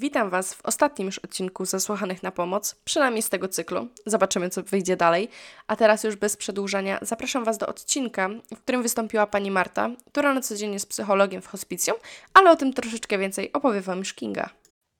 Witam Was w ostatnim już odcinku Zasłuchanych na Pomoc, przynajmniej z tego cyklu. Zobaczymy, co wyjdzie dalej. A teraz już bez przedłużania zapraszam Was do odcinka, w którym wystąpiła pani Marta, która na co dzień jest psychologiem w hospicjum, ale o tym troszeczkę więcej opowie Wam już Kinga.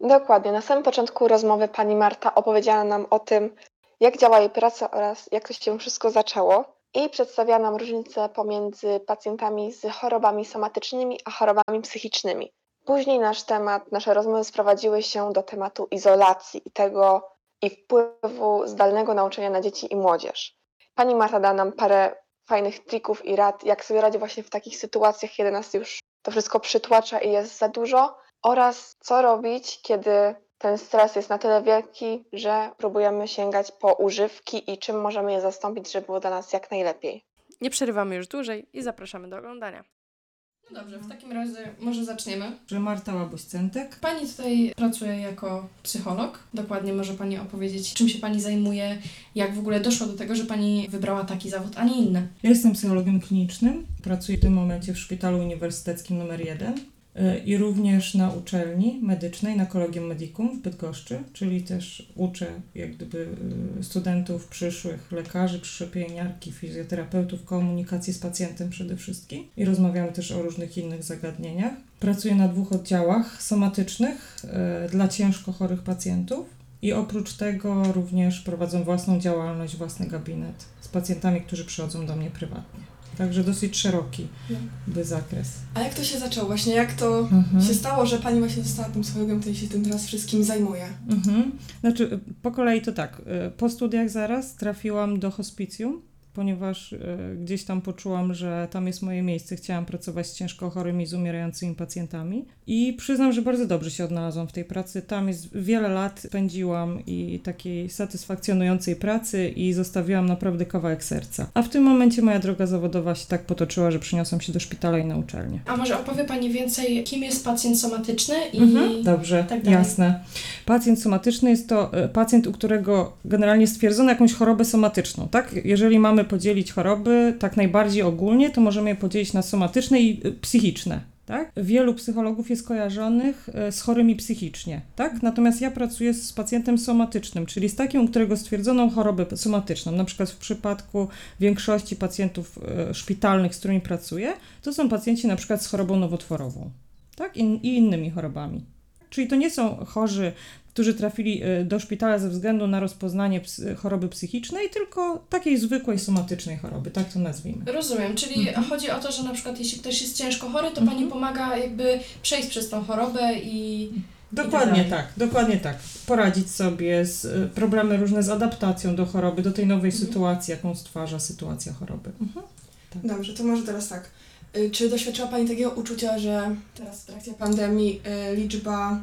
Dokładnie. Na samym początku rozmowy pani Marta opowiedziała nam o tym, jak działa jej praca oraz jak to się wszystko zaczęło. I przedstawiała nam różnice pomiędzy pacjentami z chorobami somatycznymi a chorobami psychicznymi. Później nasz temat, nasze rozmowy sprowadziły się do tematu izolacji i tego i wpływu zdalnego nauczania na dzieci i młodzież. Pani Marta da nam parę fajnych trików i rad, jak sobie radzić właśnie w takich sytuacjach, kiedy nas już to wszystko przytłacza i jest za dużo, oraz co robić, kiedy ten stres jest na tyle wielki, że próbujemy sięgać po używki i czym możemy je zastąpić, żeby było dla nas jak najlepiej. Nie przerywamy już dłużej i zapraszamy do oglądania. No dobrze, w takim razie może zaczniemy. że Marta Łabuś-Centek. Pani tutaj pracuje jako psycholog. Dokładnie może Pani opowiedzieć, czym się Pani zajmuje, jak w ogóle doszło do tego, że Pani wybrała taki zawód, a nie inny. Ja jestem psychologiem klinicznym. Pracuję w tym momencie w Szpitalu Uniwersyteckim nr 1 y, i również na uczelni medycznej, na Collegium Medicum w Bydgoszczy, czyli też uczę jak gdyby y, studentów, przyszłych lekarzy, przyszłe pielęgniarki, fizjoterapeutów, komunikacji z pacjentem przede wszystkim i rozmawiamy też o różnych innych zagadnieniach. Pracuję na dwóch oddziałach somatycznych y, dla ciężko chorych pacjentów. I oprócz tego również prowadzę własną działalność, własny gabinet z pacjentami, którzy przychodzą do mnie prywatnie. Także dosyć szeroki by zakres. A jak to się zaczęło właśnie? Jak to Mhm. się stało, że Pani właśnie została tym psychologiem, który się tym teraz wszystkim zajmuje? Mhm. Znaczy, po kolei to tak. y, Po studiach zaraz trafiłam do hospicjum, ponieważ y, gdzieś tam poczułam, że tam jest moje miejsce. Chciałam pracować z ciężko chorymi, z umierającymi pacjentami. I przyznam, że bardzo dobrze się odnalazłam w tej pracy. Tam jest wiele lat spędziłam i takiej satysfakcjonującej pracy i zostawiłam naprawdę kawałek serca. A w tym momencie moja droga zawodowa się tak potoczyła, że przyniosłam się do szpitala i na uczelnię. A może opowie Pani więcej, kim jest pacjent somatyczny i Mhm, Dobrze, tak jasne. Pacjent somatyczny jest to e, pacjent, u którego generalnie stwierdzono jakąś chorobę somatyczną, tak? Jeżeli mamy podzielić choroby tak najbardziej ogólnie, to możemy je podzielić na somatyczne i e, psychiczne. Tak? Wielu psychologów jest kojarzonych e, z chorymi psychicznie, tak? Natomiast ja pracuję z pacjentem somatycznym, czyli z takim, u którego stwierdzono chorobę somatyczną. Na przykład w przypadku większości pacjentów e, szpitalnych, z którymi pracuję, to są pacjenci na przykład z chorobą nowotworową, tak? I, i innymi chorobami. Czyli to nie są chorzy, którzy trafili y, do szpitala ze względu na rozpoznanie psy- choroby psychicznej, tylko takiej zwykłej somatycznej choroby, tak to nazwijmy. Rozumiem, czyli Mhm. chodzi o to, że na przykład jeśli ktoś jest ciężko chory, to Mhm. Pani pomaga jakby przejść przez tą chorobę i... Dokładnie dalej. tak, dokładnie tak. Poradzić sobie z y, problemy różne z adaptacją do choroby, do tej nowej Mhm. sytuacji, jaką stwarza sytuacja choroby. Mhm. Dobrze, to może teraz tak. Y, Czy doświadczyła Pani takiego uczucia, że teraz w trakcie pandemii y, liczba,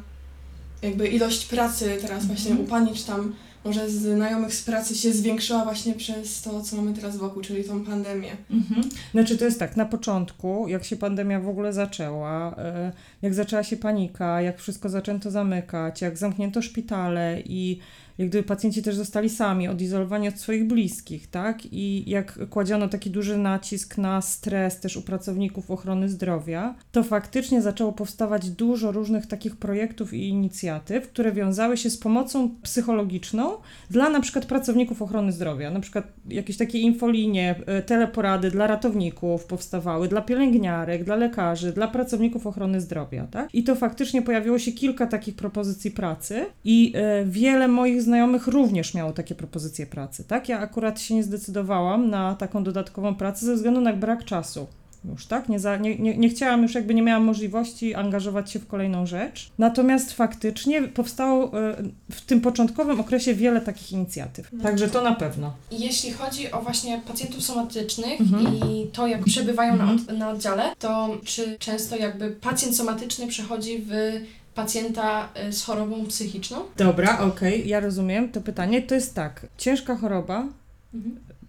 jakby ilość pracy teraz właśnie Mhm. u Pani, czy tam może znajomych z pracy się zwiększyła właśnie przez to, co mamy teraz wokół, czyli tą pandemię? Mhm. Znaczy to jest tak, na początku, jak się pandemia w ogóle zaczęła, e, jak zaczęła się panika, jak wszystko zaczęto zamykać, jak zamknięto szpitale i jak gdyby pacjenci też zostali sami, odizolowani od swoich bliskich, tak? I jak kładziono taki duży nacisk na stres też u pracowników ochrony zdrowia, to faktycznie zaczęło powstawać dużo różnych takich projektów i inicjatyw, które wiązały się z pomocą psychologiczną dla na przykład pracowników ochrony zdrowia, na przykład jakieś takie infolinie, e, teleporady dla ratowników powstawały, dla pielęgniarek, dla lekarzy, dla pracowników ochrony zdrowia, tak? I to faktycznie pojawiło się kilka takich propozycji pracy i e, wiele moich znajomych również miało takie propozycje pracy, tak? Ja akurat się nie zdecydowałam na taką dodatkową pracę ze względu na brak czasu już, tak? Nie, za, nie, nie, nie chciałam już, jakby nie miałam możliwości angażować się w kolejną rzecz. Natomiast faktycznie powstało e, w tym początkowym okresie wiele takich inicjatyw. Także to na pewno. Jeśli chodzi o właśnie pacjentów somatycznych Mhm. i to, jak przebywają na, Mhm. od, na oddziale, to czy często jakby pacjent somatyczny przechodzi w pacjenta y, z chorobą psychiczną? Dobra, okej, ja rozumiem to pytanie. To jest tak, ciężka choroba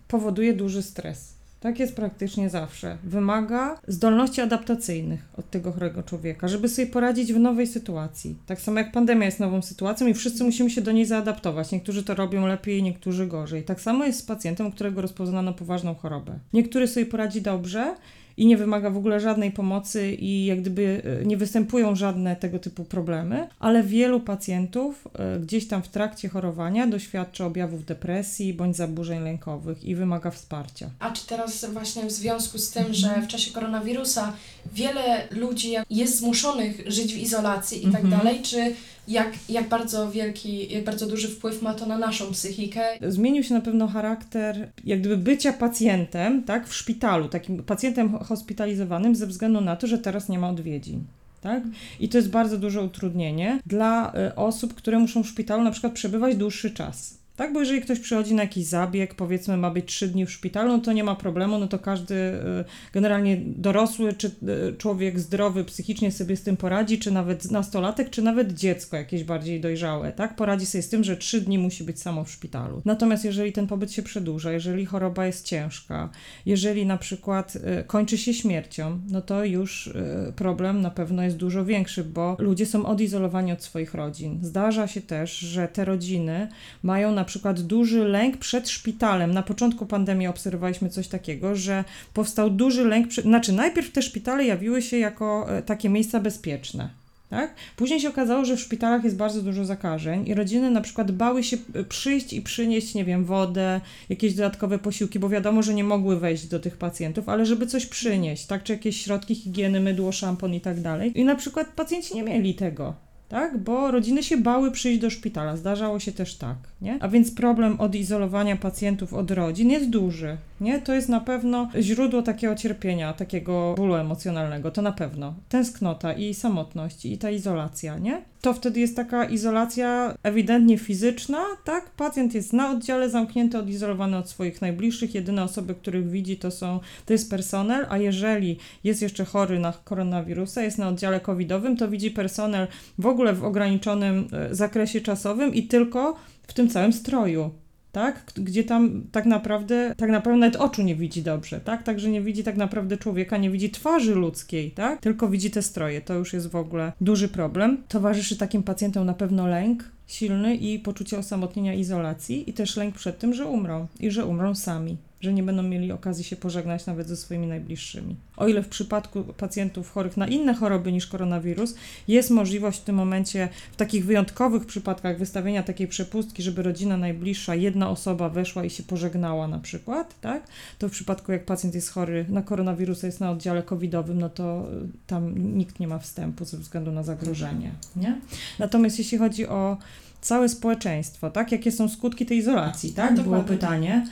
powoduje duży stres. Tak jest praktycznie zawsze. Wymaga zdolności adaptacyjnych od tego chorego człowieka, żeby sobie poradzić w nowej sytuacji. Tak samo jak pandemia jest nową sytuacją i wszyscy musimy się do niej zaadaptować. Niektórzy to robią lepiej, niektórzy gorzej. Tak samo jest z pacjentem, u którego rozpoznano poważną chorobę. Niektóry sobie poradzi dobrze i nie wymaga w ogóle żadnej pomocy i jak gdyby e, nie występują żadne tego typu problemy, ale wielu pacjentów e, gdzieś tam w trakcie chorowania doświadcza objawów depresji bądź zaburzeń lękowych i wymaga wsparcia. A czy teraz właśnie w związku z tym, że w czasie koronawirusa wiele ludzi jest zmuszonych żyć w izolacji i tak Mhm. dalej, czy jak, jak bardzo wielki, jak bardzo duży wpływ ma to na naszą psychikę? Zmienił się na pewno charakter jak gdyby bycia pacjentem, tak, w szpitalu, takim pacjentem ho- hospitalizowanym ze względu na to, że teraz nie ma odwiedzin. Tak? I to jest bardzo duże utrudnienie dla y, osób, które muszą w szpitalu na przykład przebywać dłuższy czas. Tak, bo jeżeli ktoś przychodzi na jakiś zabieg, powiedzmy ma być trzy dni w szpitalu, no to nie ma problemu, no to każdy y, generalnie dorosły czy y, człowiek zdrowy psychicznie sobie z tym poradzi, czy nawet nastolatek, czy nawet dziecko jakieś bardziej dojrzałe, tak, poradzi sobie z tym, że trzy dni musi być samo w szpitalu. Natomiast jeżeli ten pobyt się przedłuża, jeżeli choroba jest ciężka, jeżeli na przykład y, kończy się śmiercią, no to już problem na pewno jest dużo większy, bo ludzie są odizolowani od swoich rodzin. Zdarza się też, że te rodziny mają na przykład duży lęk przed szpitalem. Na początku pandemii obserwowaliśmy coś takiego, że powstał duży lęk, przed, znaczy najpierw te szpitale jawiły się jako e, takie miejsca bezpieczne. Tak? Później się okazało, że w szpitalach jest bardzo dużo zakażeń i rodziny na przykład bały się e, przyjść i przynieść, nie wiem, wodę, jakieś dodatkowe posiłki, bo wiadomo, że nie mogły wejść do tych pacjentów, ale żeby coś przynieść, tak? Czy jakieś środki higieny, mydło, szampon i tak dalej. I na przykład pacjenci nie mieli tego. Tak, bo rodziny się bały przyjść do szpitala. Zdarzało się też tak, nie? A więc problem odizolowania pacjentów od rodzin jest duży, nie? To jest na pewno źródło takiego cierpienia, takiego bólu emocjonalnego, to na pewno. Tęsknota i samotność i ta izolacja, nie? To wtedy jest taka izolacja ewidentnie fizyczna, tak? Pacjent jest na oddziale zamknięty, odizolowany od swoich najbliższych. Jedyne osoby, których widzi, to są, to jest personel, a jeżeli jest jeszcze chory na koronawirusa, jest na oddziale covidowym, to widzi personel w ogóle w ograniczonym e, zakresie czasowym i tylko w tym całym stroju. Tak? Gdzie tam tak naprawdę, tak naprawdę nawet oczu nie widzi dobrze, tak? Także nie widzi tak naprawdę człowieka, nie widzi twarzy ludzkiej, tak? Tylko widzi te stroje. To już jest w ogóle duży problem. Towarzyszy takim pacjentom na pewno lęk silny i poczucie osamotnienia, izolacji i też lęk przed tym, że umrą i że umrą sami, że nie będą mieli okazji się pożegnać nawet ze swoimi najbliższymi. O ile w przypadku pacjentów chorych na inne choroby niż koronawirus jest możliwość w tym momencie, w takich wyjątkowych przypadkach wystawienia takiej przepustki, żeby rodzina najbliższa, jedna osoba weszła i się pożegnała na przykład, tak? To w przypadku jak pacjent jest chory na koronawirusa, jest na oddziale covidowym, no to y, tam nikt nie ma wstępu ze względu na zagrożenie, nie? Natomiast jeśli chodzi o całe społeczeństwo, tak? Jakie są skutki tej izolacji, tak? No, Było pytanie.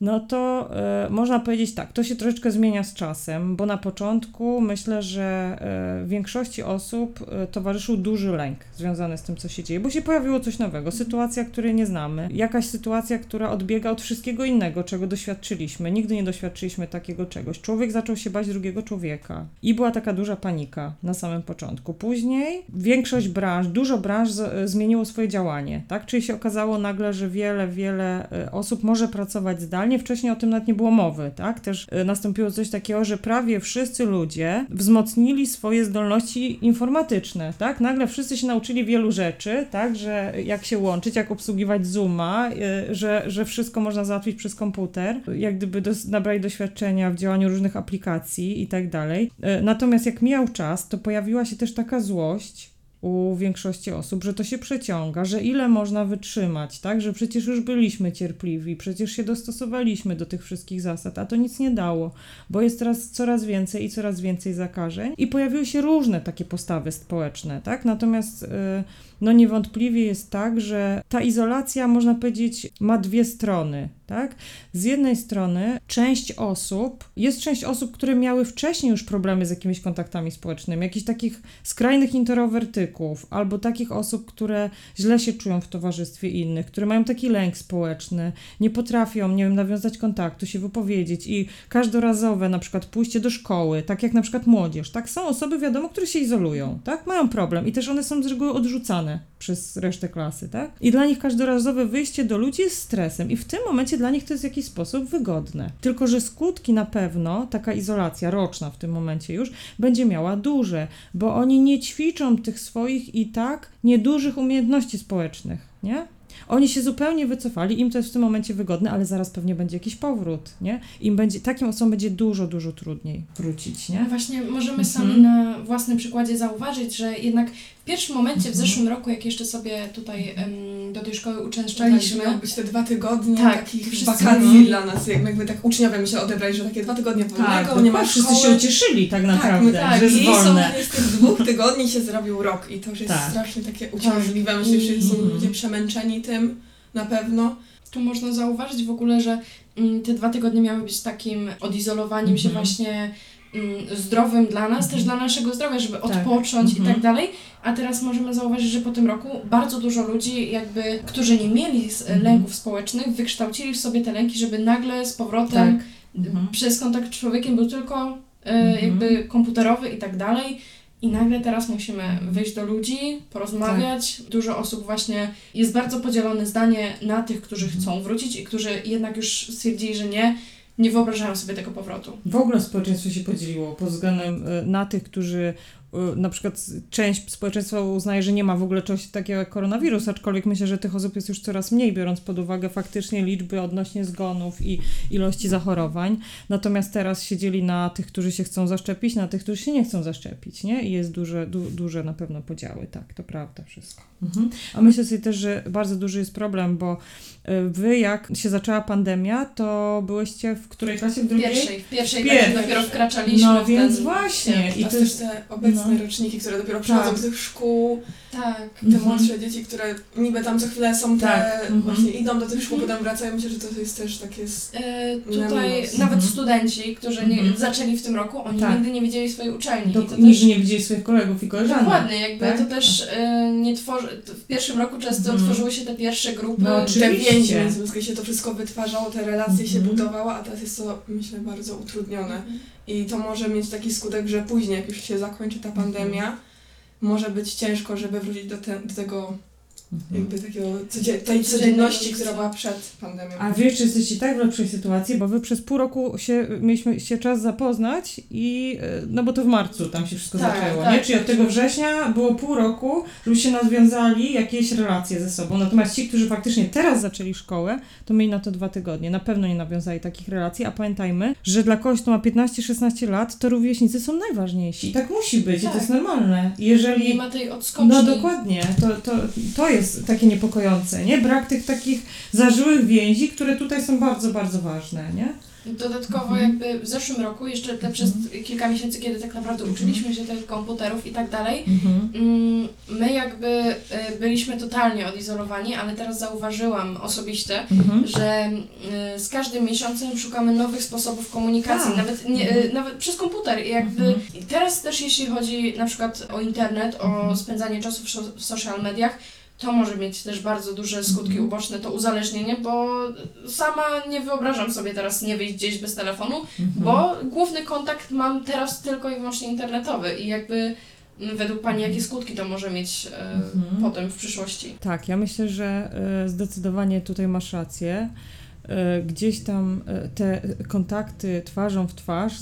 No to e, można powiedzieć tak, to się troszeczkę zmienia z czasem, bo na początku myślę, że e, większości osób e, towarzyszył duży lęk związany z tym, co się dzieje, bo się pojawiło coś nowego, sytuacja, której nie znamy, jakaś sytuacja, która odbiega od wszystkiego innego, czego doświadczyliśmy. Nigdy nie doświadczyliśmy takiego czegoś. Człowiek zaczął się bać drugiego człowieka i była taka duża panika na samym początku. Później większość branż, dużo branż z, zmieniło swoje działanie, tak? Czyli się okazało nagle, że wiele, wiele osób może pracować zdalnie. Wcześniej o tym nawet nie było mowy, tak? Też e, nastąpiło coś takiego, że prawie wszyscy ludzie wzmocnili swoje zdolności informatyczne, tak? Nagle wszyscy się nauczyli wielu rzeczy, tak? Że jak się łączyć, jak obsługiwać Zooma, e, że, że wszystko można załatwić przez komputer, jak gdyby dos- nabrali doświadczenia w działaniu różnych aplikacji i tak dalej. E, Natomiast jak mijał czas, to pojawiła się też taka złość, u większości osób, że to się przeciąga, że ile można wytrzymać, tak? Że przecież już byliśmy cierpliwi, przecież się dostosowaliśmy do tych wszystkich zasad, a to nic nie dało, bo jest teraz coraz więcej i coraz więcej zakażeń i pojawiły się różne takie postawy społeczne, tak? Natomiast y, no niewątpliwie jest tak, że ta izolacja, można powiedzieć, ma dwie strony, tak? Z jednej strony część osób, jest część osób, które miały wcześniej już problemy z jakimiś kontaktami społecznymi, jakichś takich skrajnych introwertyków, albo takich osób, które źle się czują w towarzystwie innych, które mają taki lęk społeczny, nie potrafią, nie wiem, nawiązać kontaktu, się wypowiedzieć i każdorazowe na przykład pójście do szkoły, tak jak na przykład młodzież, tak? Są osoby, wiadomo, które się izolują, tak? Mają problem i też one są z reguły odrzucane przez resztę klasy, tak? I dla nich każdorazowe wyjście do ludzi jest stresem i w tym momencie dla nich to jest w jakiś sposób wygodne. Tylko, że skutki na pewno, taka izolacja roczna w tym momencie już, będzie miała duże, bo oni nie ćwiczą tych swoich i tak niedużych umiejętności społecznych, nie? Oni się zupełnie wycofali, im to jest w tym momencie wygodne, ale zaraz pewnie będzie jakiś powrót, nie? Im będzie, takim osobom będzie dużo, dużo trudniej wrócić, No nie? właśnie możemy Mhm. sami na własnym przykładzie zauważyć, że jednak pierwszym momencie, w Mhm. zeszłym roku, jak jeszcze sobie tutaj em, do tej szkoły Tak, uczęszczaliśmy, miały być te dwa tygodnie Tak, takich wszyscy wakacji mówili. dla nas, jakby, jakby tak uczniowie my się odebrali, że takie dwa tygodnie wolnego, Tak, nie ma wszyscy szkoły. się ucieszyli tak Tak, naprawdę, my, tak, że jest wolne. są z tych dwóch tygodni się zrobił rok i to już jest Tak. strasznie takie uciążliwe. Myślę, że są Mhm. ludzie przemęczeni tym na pewno. tu można zauważyć w ogóle, że mm, te dwa tygodnie miały być takim odizolowaniem się Mhm. właśnie mm, zdrowym dla nas, też dla naszego zdrowia, żeby Tak. odpocząć i Mhm. tak dalej. A teraz możemy zauważyć, że po tym roku bardzo dużo ludzi, jakby, którzy nie mieli Mhm. lęków społecznych, wykształcili w sobie te lęki, żeby nagle z powrotem Tak. Mhm. przez kontakt z człowiekiem był tylko e, Mhm. jakby komputerowy i tak dalej. I nagle teraz musimy wyjść do ludzi, porozmawiać. Tak. Dużo osób właśnie jest bardzo podzielone zdanie na tych, którzy Mhm. chcą wrócić i którzy jednak już stwierdzili, że nie, nie wyobrażają sobie tego powrotu. W ogóle społeczeństwo się podzieliło pod względem y, na tych, którzy na przykład część społeczeństwa uznaje, że nie ma w ogóle czegoś takiego jak koronawirus, aczkolwiek myślę, że tych osób jest już coraz mniej, biorąc pod uwagę faktycznie liczby odnośnie zgonów i ilości zachorowań. Natomiast teraz się dzieli na tych, którzy się chcą zaszczepić, na tych, którzy się nie chcą zaszczepić, nie? I jest duże, du, duże na pewno podziały, tak, to prawda wszystko. Mhm. A myślę sobie też, że bardzo duży jest problem, bo y, wy jak się zaczęła pandemia, to byłyście w której klasie? W drugiej? pierwszej, w pierwszej Pier- tak dopiero wkraczaliśmy No więc ten... właśnie. I to jest, te roczniki, które dopiero przychodzą Tak. do tych szkół, Tak. te Mhm. młodsze dzieci, które niby tam co chwilę są te, Tak, mhm. właśnie idą do tych szkół, Mhm. potem wracają. Myślę, że to jest też takie... E, Na tutaj minus. nawet Mhm. studenci, którzy nie, Mhm. zaczęli w tym roku, oni Tak. nigdy nie widzieli swojej uczelni. do, I to nigdy też nie widzieli swoich kolegów i koleżanek. Dokładnie, jakby tak? to też e, nie tworzy. W pierwszym roku często Mhm. tworzyły się te pierwsze grupy. No, te więzi międzyludzkie się to wszystko wytwarzało, te relacje się budowało, a teraz jest to, myślę, bardzo utrudnione. I to może mieć taki skutek, że później, jak już się zakończy ta pandemia, może być ciężko, żeby wrócić do, te, do tego Mhm. Jakby takiego codzie- tej codzienności, która była przed pandemią. A wiesz, że jesteście tak w lepszej sytuacji, bo wy przez pół roku się, mieliśmy się czas zapoznać i y, no bo to w marcu tam się wszystko Tak, zaczęło, tak. nie? Czyli od tego września było pół roku, żebyście nawiązali jakieś relacje ze sobą. Natomiast ci, którzy faktycznie teraz zaczęli szkołę, to mieli na to dwa tygodnie. Na pewno nie nawiązali takich relacji, a pamiętajmy, że dla kogoś, kto ma 15-16 lat, to rówieśnicy są najważniejsi. I tak musi być, i Tak. to jest normalne. Jeżeli... Nie ma tej odskoczni. No dokładnie, to, to, to jest takie niepokojące, nie? Brak tych takich zażyłych więzi, które tutaj są bardzo, bardzo ważne, nie? Dodatkowo Mhm. jakby w zeszłym roku, jeszcze te przez kilka miesięcy, kiedy tak naprawdę uczyliśmy się tych komputerów i tak dalej, mm, my jakby y, byliśmy totalnie odizolowani, ale teraz zauważyłam osobiście, Mhm. że y, z każdym miesiącem szukamy nowych sposobów komunikacji, Tak. nawet, nie, y, nawet przez komputer. I jakby Mhm. teraz też jeśli chodzi na przykład o internet, o Mhm. spędzanie czasu w, so- w social mediach, to może mieć też bardzo duże skutki Mhm. uboczne, to uzależnienie, bo sama nie wyobrażam sobie teraz nie wyjść gdzieś bez telefonu, Mhm. bo główny kontakt mam teraz tylko i wyłącznie internetowy i jakby mm, według Pani jakie skutki to może mieć e, Mhm. potem w przyszłości? Tak, ja myślę, że y, zdecydowanie tutaj masz rację. Y, Gdzieś tam y, te kontakty twarzą w twarz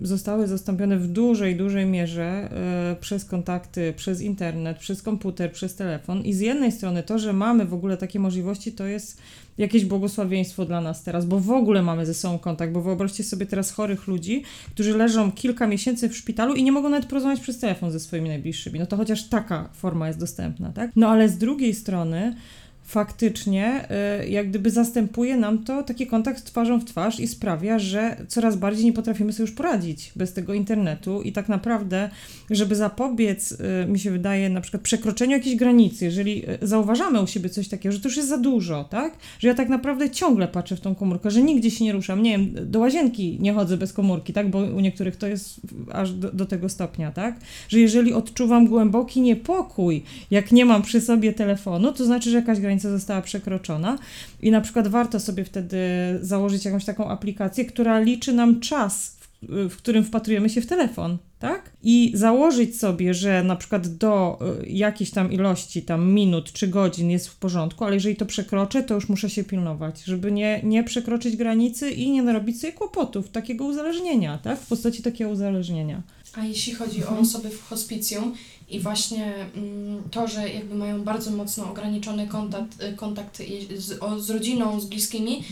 zostały zastąpione w dużej, dużej mierze y, przez kontakty przez internet, przez komputer, przez telefon. I z jednej strony to, że mamy w ogóle takie możliwości, to jest jakieś błogosławieństwo dla nas teraz, bo w ogóle mamy ze sobą kontakt, bo wyobraźcie sobie teraz chorych ludzi, którzy leżą kilka miesięcy w szpitalu i nie mogą nawet porozmawiać przez telefon ze swoimi najbliższymi. No to chociaż taka forma jest dostępna, tak? No ale z drugiej strony faktycznie y, jak gdyby zastępuje nam to taki kontakt twarzą w twarz i sprawia, że coraz bardziej nie potrafimy sobie już poradzić bez tego internetu i tak naprawdę, żeby zapobiec, y, mi się wydaje, na przykład przekroczeniu jakiejś granicy, jeżeli y, zauważamy u siebie coś takiego, że to już jest za dużo, tak? Że ja tak naprawdę ciągle patrzę w tą komórkę, że nigdzie się nie ruszam, nie wiem, do łazienki nie chodzę bez komórki, tak? Bo u niektórych to jest aż do, do tego stopnia, tak? Że jeżeli odczuwam głęboki niepokój, jak nie mam przy sobie telefonu, to znaczy, że jakaś granica została przekroczona i na przykład warto sobie wtedy założyć jakąś taką aplikację, która liczy nam czas, w, którym wpatrujemy się w telefon, tak? I założyć sobie, że na przykład do y, jakiejś tam ilości, tam minut czy godzin jest w porządku, ale jeżeli to przekroczę, to już muszę się pilnować, żeby nie, nie przekroczyć granicy i nie narobić sobie kłopotów, takiego uzależnienia, tak? W postaci takiego uzależnienia. A jeśli chodzi o osoby w hospicjum i właśnie mm, to, że jakby mają bardzo mocno ograniczony kontakt, y, kontakt i- z, o, z rodziną, z bliskimi,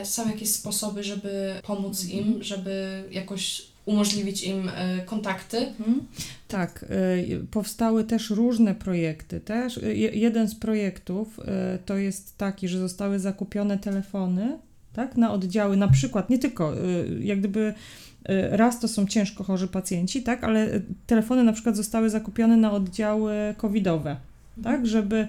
e, są jakieś sposoby, żeby pomóc im, żeby jakoś umożliwić im e, kontakty. Mhm. Tak, y, powstały też różne projekty. Też je- jeden z projektów to jest taki, że zostały zakupione telefony tak, na oddziały, na przykład nie tylko, jak gdyby raz to są ciężko chorzy pacjenci, tak, ale y, telefony na przykład zostały zakupione na oddziały covidowe, tak, żeby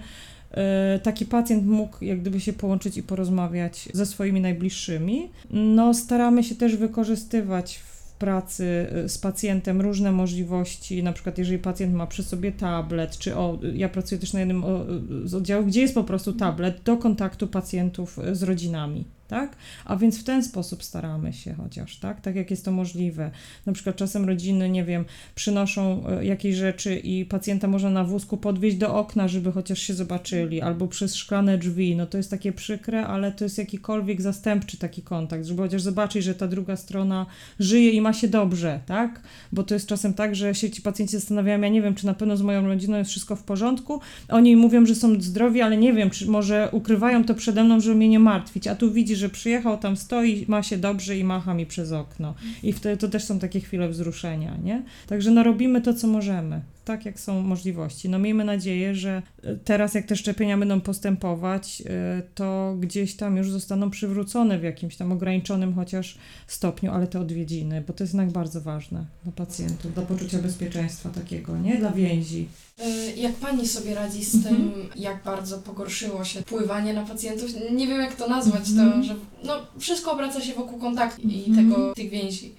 y, taki pacjent mógł jak gdyby się połączyć i porozmawiać ze swoimi najbliższymi. No staramy się też wykorzystywać w pracy y, z pacjentem różne możliwości, na przykład jeżeli pacjent ma przy sobie tablet, czy o, ja pracuję też na jednym z oddziałów, gdzie jest po prostu tablet do kontaktu pacjentów y, z rodzinami. Tak? A więc w ten sposób staramy się chociaż, tak? Tak jak jest to możliwe. Na przykład czasem rodziny, nie wiem, przynoszą e, jakieś rzeczy i pacjenta można na wózku podwieźć do okna, żeby chociaż się zobaczyli, albo przez szklane drzwi. No to jest takie przykre, ale to jest jakikolwiek zastępczy taki kontakt, żeby chociaż zobaczyć, że ta druga strona żyje i ma się dobrze, tak? Bo to jest czasem tak, że się ci pacjenci zastanawiają, ja nie wiem, czy na pewno z moją rodziną jest wszystko w porządku. Oni mówią, że są zdrowi, ale nie wiem, czy może ukrywają to przede mną, żeby mnie nie martwić. A tu widzi, że przyjechał, tam stoi, ma się dobrze i macha mi przez okno. I wtedy to też są takie chwile wzruszenia, nie? Także no robimy to, co możemy, tak jak są możliwości. No miejmy nadzieję, że e, teraz jak te szczepienia będą postępować, e, to gdzieś tam już zostaną przywrócone w jakimś tam ograniczonym chociaż stopniu, ale te odwiedziny, bo to jest jednak bardzo ważne dla pacjentów, dla poczucia bezpieczeństwa takiego, nie? Dla więzi. E, Jak pani sobie radzi z Mhm. tym, jak bardzo pogorszyło się wpływanie na pacjentów? Nie wiem, jak to nazwać, Mhm. to, że no, wszystko obraca się wokół kontaktu i Mhm. tego, tych więzi.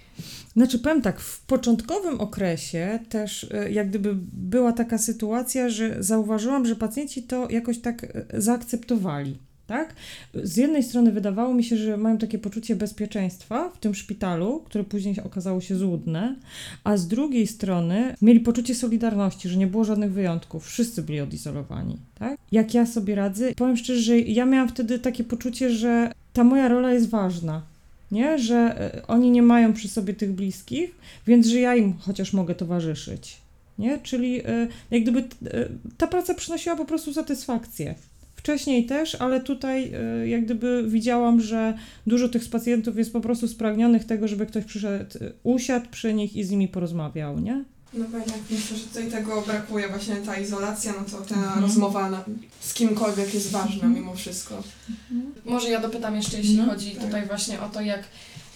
Znaczy, powiem tak, w początkowym okresie też e, jak gdyby była taka sytuacja, że zauważyłam, że pacjenci to jakoś tak e, zaakceptowali. Tak? Z jednej strony wydawało mi się, że mają takie poczucie bezpieczeństwa w tym szpitalu, które później okazało się złudne, a z drugiej strony mieli poczucie solidarności, że nie było żadnych wyjątków, wszyscy byli odizolowani. Tak? Jak ja sobie radzę, powiem szczerze, że ja miałam wtedy takie poczucie, że ta moja rola jest ważna nie? Że e, oni nie mają przy sobie tych bliskich, więc że ja im chociaż mogę towarzyszyć, nie? Czyli e, jak gdyby e, ta praca przynosiła po prostu satysfakcję. Wcześniej też, ale tutaj jak gdyby widziałam, że dużo tych pacjentów jest po prostu spragnionych tego, żeby ktoś przyszedł, usiadł przy nich i z nimi porozmawiał, nie? No jednak myślę, że tutaj tego brakuje, właśnie ta izolacja, no to ta Mhm. rozmowa na, z kimkolwiek jest ważna Mhm. mimo wszystko. Może ja dopytam jeszcze, jeśli No, chodzi tak. tutaj właśnie o to, jak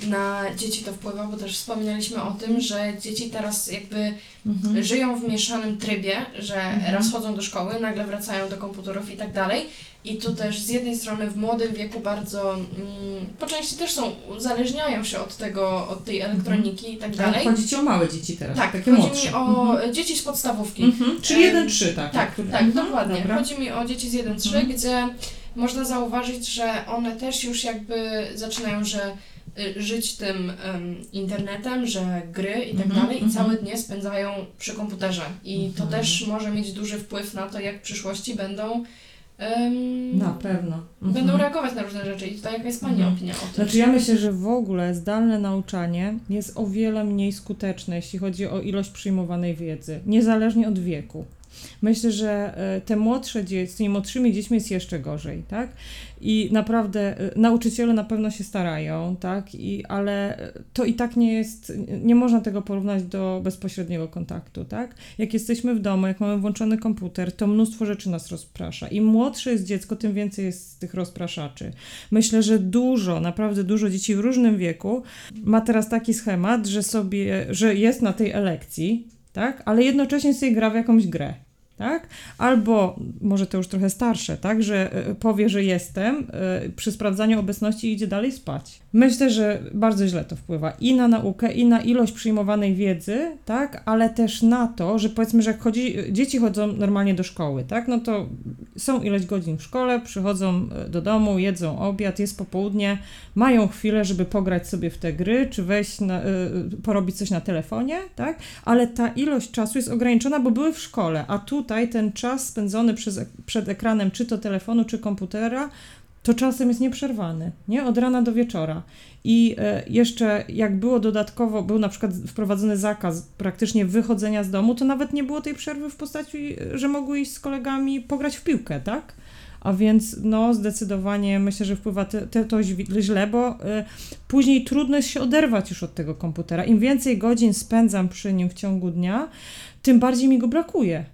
na dzieci to wpływa, bo też wspominaliśmy o tym, że dzieci teraz jakby Mhm. żyją w mieszanym trybie, że Mhm. raz chodzą do szkoły, nagle wracają do komputerów i tak dalej. I tu też z jednej strony w młodym wieku bardzo, mm, po części też są, uzależniają się od tego, od tej elektroniki i tak dalej. Chodzi ci o małe dzieci teraz, Tak, takie chodzi młodsze. mi o Mhm. dzieci z podstawówki. Mhm. Czyli Em, jeden trzy, tak? Tak, tak, Mhm, dokładnie. dobra. Chodzi mi o dzieci z 1-3, Mhm. gdzie można zauważyć, że one też już jakby zaczynają, że y, żyć tym em, internetem, że gry i tak Mhm, dalej i mhm. całe dnie spędzają przy komputerze. I to Mhm. też może mieć duży wpływ na to, jak w przyszłości będą em, Na pewno. będą Mhm. reagować na różne rzeczy. I tutaj jaka jest Pani Mhm. opinia o tym? Znaczy ja myślę, że w ogóle zdalne nauczanie jest o wiele mniej skuteczne, jeśli chodzi o ilość przyjmowanej wiedzy, niezależnie od wieku. Myślę, że e, te młodsze dzieci, z tymi młodszymi dziećmi jest jeszcze gorzej, tak? I naprawdę e, nauczyciele na pewno się starają, tak? I, ale to i tak nie jest, nie można tego porównać do bezpośredniego kontaktu, tak? Jak jesteśmy w domu, jak mamy włączony komputer, to mnóstwo rzeczy nas rozprasza. Im młodsze jest dziecko, tym więcej jest tych rozpraszaczy. Myślę, że dużo, naprawdę dużo dzieci w różnym wieku ma teraz taki schemat, że sobie, że jest na tej elekcji, tak? Ale jednocześnie sobie gra w jakąś grę. Tak? Albo może to już trochę starsze, tak, że e, powie, że jestem, e, przy sprawdzaniu obecności idzie dalej spać. Myślę, że bardzo źle to wpływa i na naukę, i na ilość przyjmowanej wiedzy, tak, ale też na to, że powiedzmy, że jak chodzi, dzieci chodzą normalnie do szkoły, tak, no to są ileś godzin w szkole, przychodzą e, do domu, jedzą obiad, jest popołudnie, mają chwilę, żeby pograć sobie w te gry, czy wejść, na, porobić coś na telefonie, tak? Ale ta ilość czasu jest ograniczona, bo były w szkole, a tutaj ten czas spędzony przez, przed ekranem, czy to telefonu, czy komputera, to czasem jest nieprzerwany, nie? Od rana do wieczora. I e, jeszcze jak było dodatkowo, był na przykład wprowadzony zakaz praktycznie wychodzenia z domu, to nawet nie było tej przerwy w postaci, że mogły iść z kolegami pograć w piłkę, tak? A więc no zdecydowanie myślę, że wpływa te, te, to źle, bo y, później trudno jest się oderwać już od tego komputera. Im więcej godzin spędzam przy nim w ciągu dnia, tym bardziej mi go brakuje,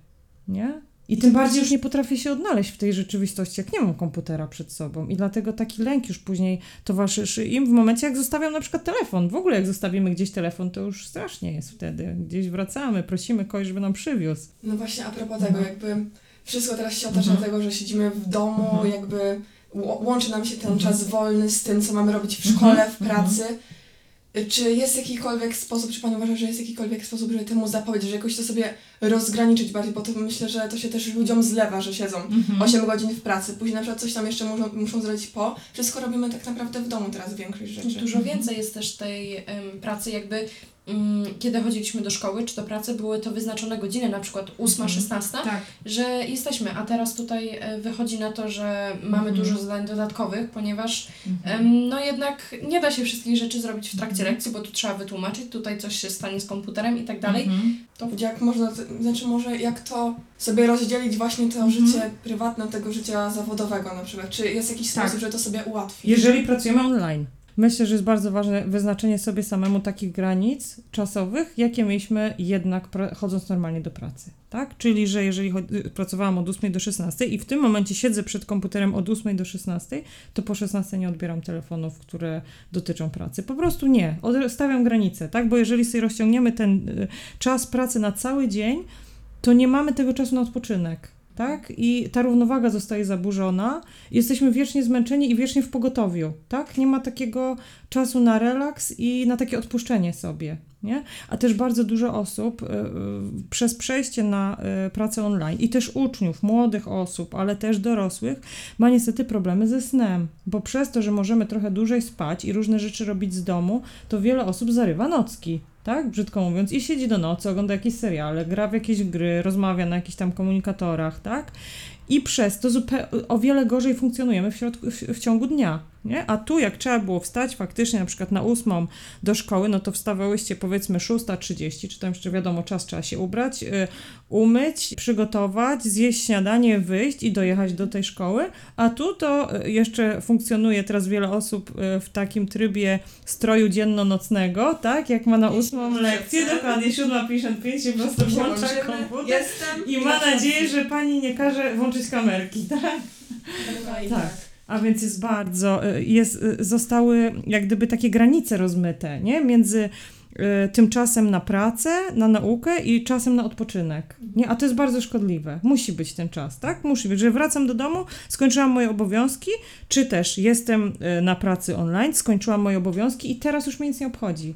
nie? I tym bardziej już nie potrafię się odnaleźć w tej rzeczywistości, jak nie mam komputera przed sobą. I dlatego taki lęk już później towarzyszy im w momencie, jak zostawiam na przykład telefon. W ogóle jak zostawimy gdzieś telefon, to już strasznie jest wtedy. Gdzieś wracamy, prosimy kogoś, żeby nam przywiózł. No właśnie, a propos tego, Mhm. jakby wszystko teraz się otacza Mhm. tego, że siedzimy w domu, Mhm. jakby łączy nam się ten Mhm. czas wolny z tym, co mamy robić w Mhm. szkole, w pracy. Y, Czy jest jakikolwiek sposób, czy Pani uważa, że jest jakikolwiek sposób, żeby temu zapobiec, że jakoś to sobie rozgraniczyć bardziej, bo to myślę, że to się też ludziom zlewa, że siedzą Mhm. 8 godzin w pracy, później na przykład coś tam jeszcze muszą, muszą zrobić po. Wszystko robimy tak naprawdę w domu teraz większość rzeczy. Dużo więcej jest też tej em, pracy, jakby mm, kiedy chodziliśmy do szkoły czy do pracy, były to wyznaczone godziny, na przykład 8, 16, Tak. że jesteśmy, a teraz tutaj e, wychodzi na to, że mamy Mhm. dużo zadań dodatkowych, ponieważ em, no jednak nie da się wszystkich rzeczy zrobić w trakcie Mhm. lekcji, bo tu trzeba wytłumaczyć, tutaj coś się stanie z komputerem i tak dalej. Mhm. To Jak można, znaczy może jak to sobie rozdzielić właśnie to Mhm. życie prywatne od tego życia zawodowego na przykład? Czy jest jakiś Tak. sposób, żeby to sobie ułatwić? Jeżeli pracujemy online. Myślę, że jest bardzo ważne wyznaczenie sobie samemu takich granic czasowych, jakie mieliśmy jednak chodząc normalnie do pracy. Tak? Czyli, że jeżeli pracowałam od 8 do 16 i w tym momencie siedzę przed komputerem od 8 do 16, to po 16 nie odbieram telefonów, które dotyczą pracy. Po prostu nie. Stawiam granice, tak? Bo jeżeli sobie rozciągniemy ten y, czas pracy na cały dzień, to nie mamy tego czasu na odpoczynek. Tak? I ta równowaga zostaje zaburzona, jesteśmy wiecznie zmęczeni i wiecznie w pogotowiu, tak? Nie ma takiego czasu na relaks i na takie odpuszczenie sobie, nie? A też bardzo dużo osób y, przez przejście na y, pracę online i też uczniów, młodych osób, ale też dorosłych, ma niestety problemy ze snem, bo przez to, że możemy trochę dłużej spać i różne rzeczy robić z domu, to wiele osób zarywa nocki. Tak, brzydko mówiąc, i siedzi do nocy, ogląda jakieś seriale, gra w jakieś gry, rozmawia na jakichś tam komunikatorach, tak? I przez to zupełnie o wiele gorzej funkcjonujemy w, środku, w, w ciągu dnia. Nie? A tu, jak trzeba było wstać faktycznie na przykład na ósmą do szkoły, no to wstawałyście powiedzmy 6.30, czy tam jeszcze wiadomo, czas trzeba się ubrać, y, umyć, przygotować, zjeść śniadanie, wyjść i dojechać do tej szkoły. A tu to y, jeszcze funkcjonuje teraz wiele osób y, w takim trybie stroju dzienno-nocnego, tak? Jak ma na ósmą lekcję, dokładnie 7.55 się po prostu włącza komputer. Jestem I ma nadzieję, że pani nie każe włączyć kamerki, tak? Tak. A więc jest bardzo, y, jest, y, zostały jak gdyby takie granice rozmyte, nie? Między y, tym czasem na pracę, na naukę i czasem na odpoczynek. Nie? A to jest bardzo szkodliwe. Musi być ten czas, tak? Musi być, że wracam do domu, skończyłam moje obowiązki, czy też jestem na pracy online, skończyłam moje obowiązki i teraz już mnie nic nie obchodzi.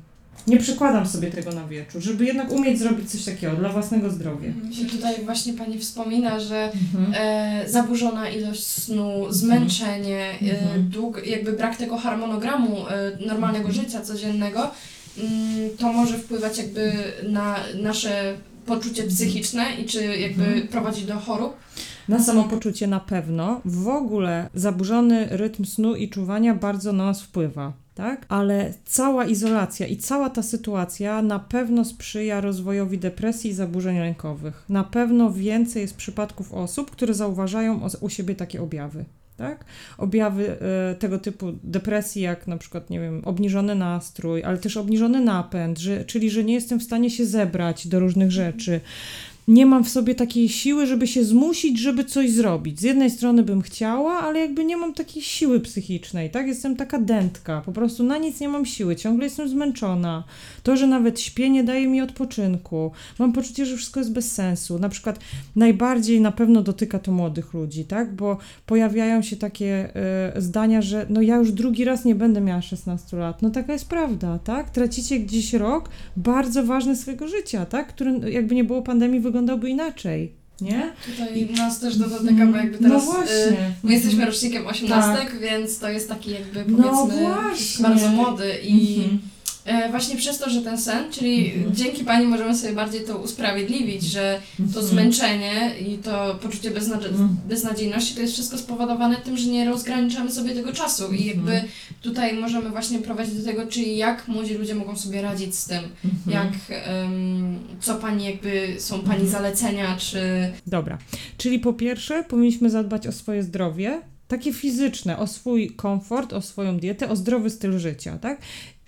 Nie przykładam sobie tego na wieczór, żeby jednak umieć zrobić coś takiego dla własnego zdrowia. I tutaj właśnie Pani wspomina, że Mhm. e, zaburzona ilość snu, zmęczenie, e, Mhm. dług, jakby brak tego harmonogramu e, normalnego życia codziennego, mm, to może wpływać jakby na nasze poczucie psychiczne i czy jakby Mhm. prowadzić do chorób. Na samopoczucie na pewno. W ogóle zaburzony rytm snu i czuwania bardzo na nas wpływa. Tak? Ale cała izolacja i cała ta sytuacja na pewno sprzyja rozwojowi depresji i zaburzeń lękowych. Na pewno więcej jest przypadków osób, które zauważają u siebie takie objawy. Tak? Objawy e, tego typu depresji, jak na przykład, nie wiem, obniżony nastrój, ale też obniżony napęd, że, czyli że nie jestem w stanie się zebrać do różnych rzeczy nie mam w sobie takiej siły, żeby się zmusić, żeby coś zrobić. Z jednej strony bym chciała, ale jakby nie mam takiej siły psychicznej, tak? Jestem taka dętka, po prostu na nic nie mam siły, ciągle jestem zmęczona. To, że nawet śpię, nie daje mi odpoczynku. Mam poczucie, że wszystko jest bez sensu. Na przykład najbardziej na pewno dotyka to młodych ludzi, tak? Bo pojawiają się takie e, zdania, że no ja już drugi raz nie będę miała 16 lat. No taka jest prawda, tak? Tracicie gdzieś rok bardzo ważny swojego życia, tak? Który jakby nie było pandemii wyglądałby inaczej, nie? Tutaj nas też to dotyka, bo jakby teraz no e, właśnie. my jesteśmy rocznikiem 18, Tak. więc to jest taki jakby No powiedzmy właśnie. bardzo młody i Mhm. E, właśnie przez to, że ten sen, czyli Mhm. dzięki Pani możemy sobie bardziej to usprawiedliwić, że to zmęczenie i to poczucie beznadze- Mhm. beznadziejności to jest wszystko spowodowane tym, że nie rozgraniczamy sobie tego czasu i jakby Mhm. tutaj możemy właśnie prowadzić do tego, czyli jak młodzi ludzie mogą sobie radzić z tym, Mhm. jak, em, co Pani jakby, są Pani Mhm. zalecenia, czy Dobra, czyli po pierwsze powinniśmy zadbać o swoje zdrowie, takie fizyczne, o swój komfort, o swoją dietę, o zdrowy styl życia, tak?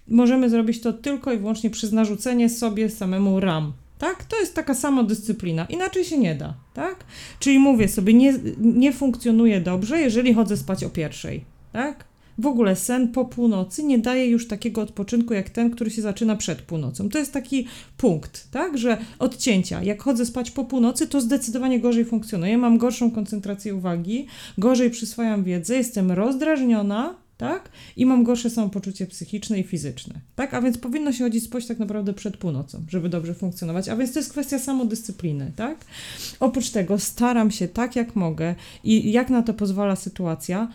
Możemy zrobić to tylko i wyłącznie przez narzucenie sobie samemu ram. Tak? To jest taka samodyscyplina. Inaczej się nie da, tak? Czyli mówię sobie, nie, nie funkcjonuje dobrze, jeżeli chodzę spać o pierwszej, tak? W ogóle sen po północy nie daje już takiego odpoczynku jak ten, który się zaczyna przed północą. To jest taki punkt, tak? Że odcięcia. Jak chodzę spać po północy, to zdecydowanie gorzej funkcjonuje. Mam gorszą koncentrację uwagi, gorzej przyswajam wiedzę, jestem rozdrażniona, tak? I mam gorsze samopoczucie psychiczne i fizyczne, tak? A więc powinno się chodzić spać tak naprawdę przed północą, żeby dobrze funkcjonować. A więc to jest kwestia samodyscypliny, tak? Oprócz tego staram się tak jak mogę i jak na to pozwala sytuacja,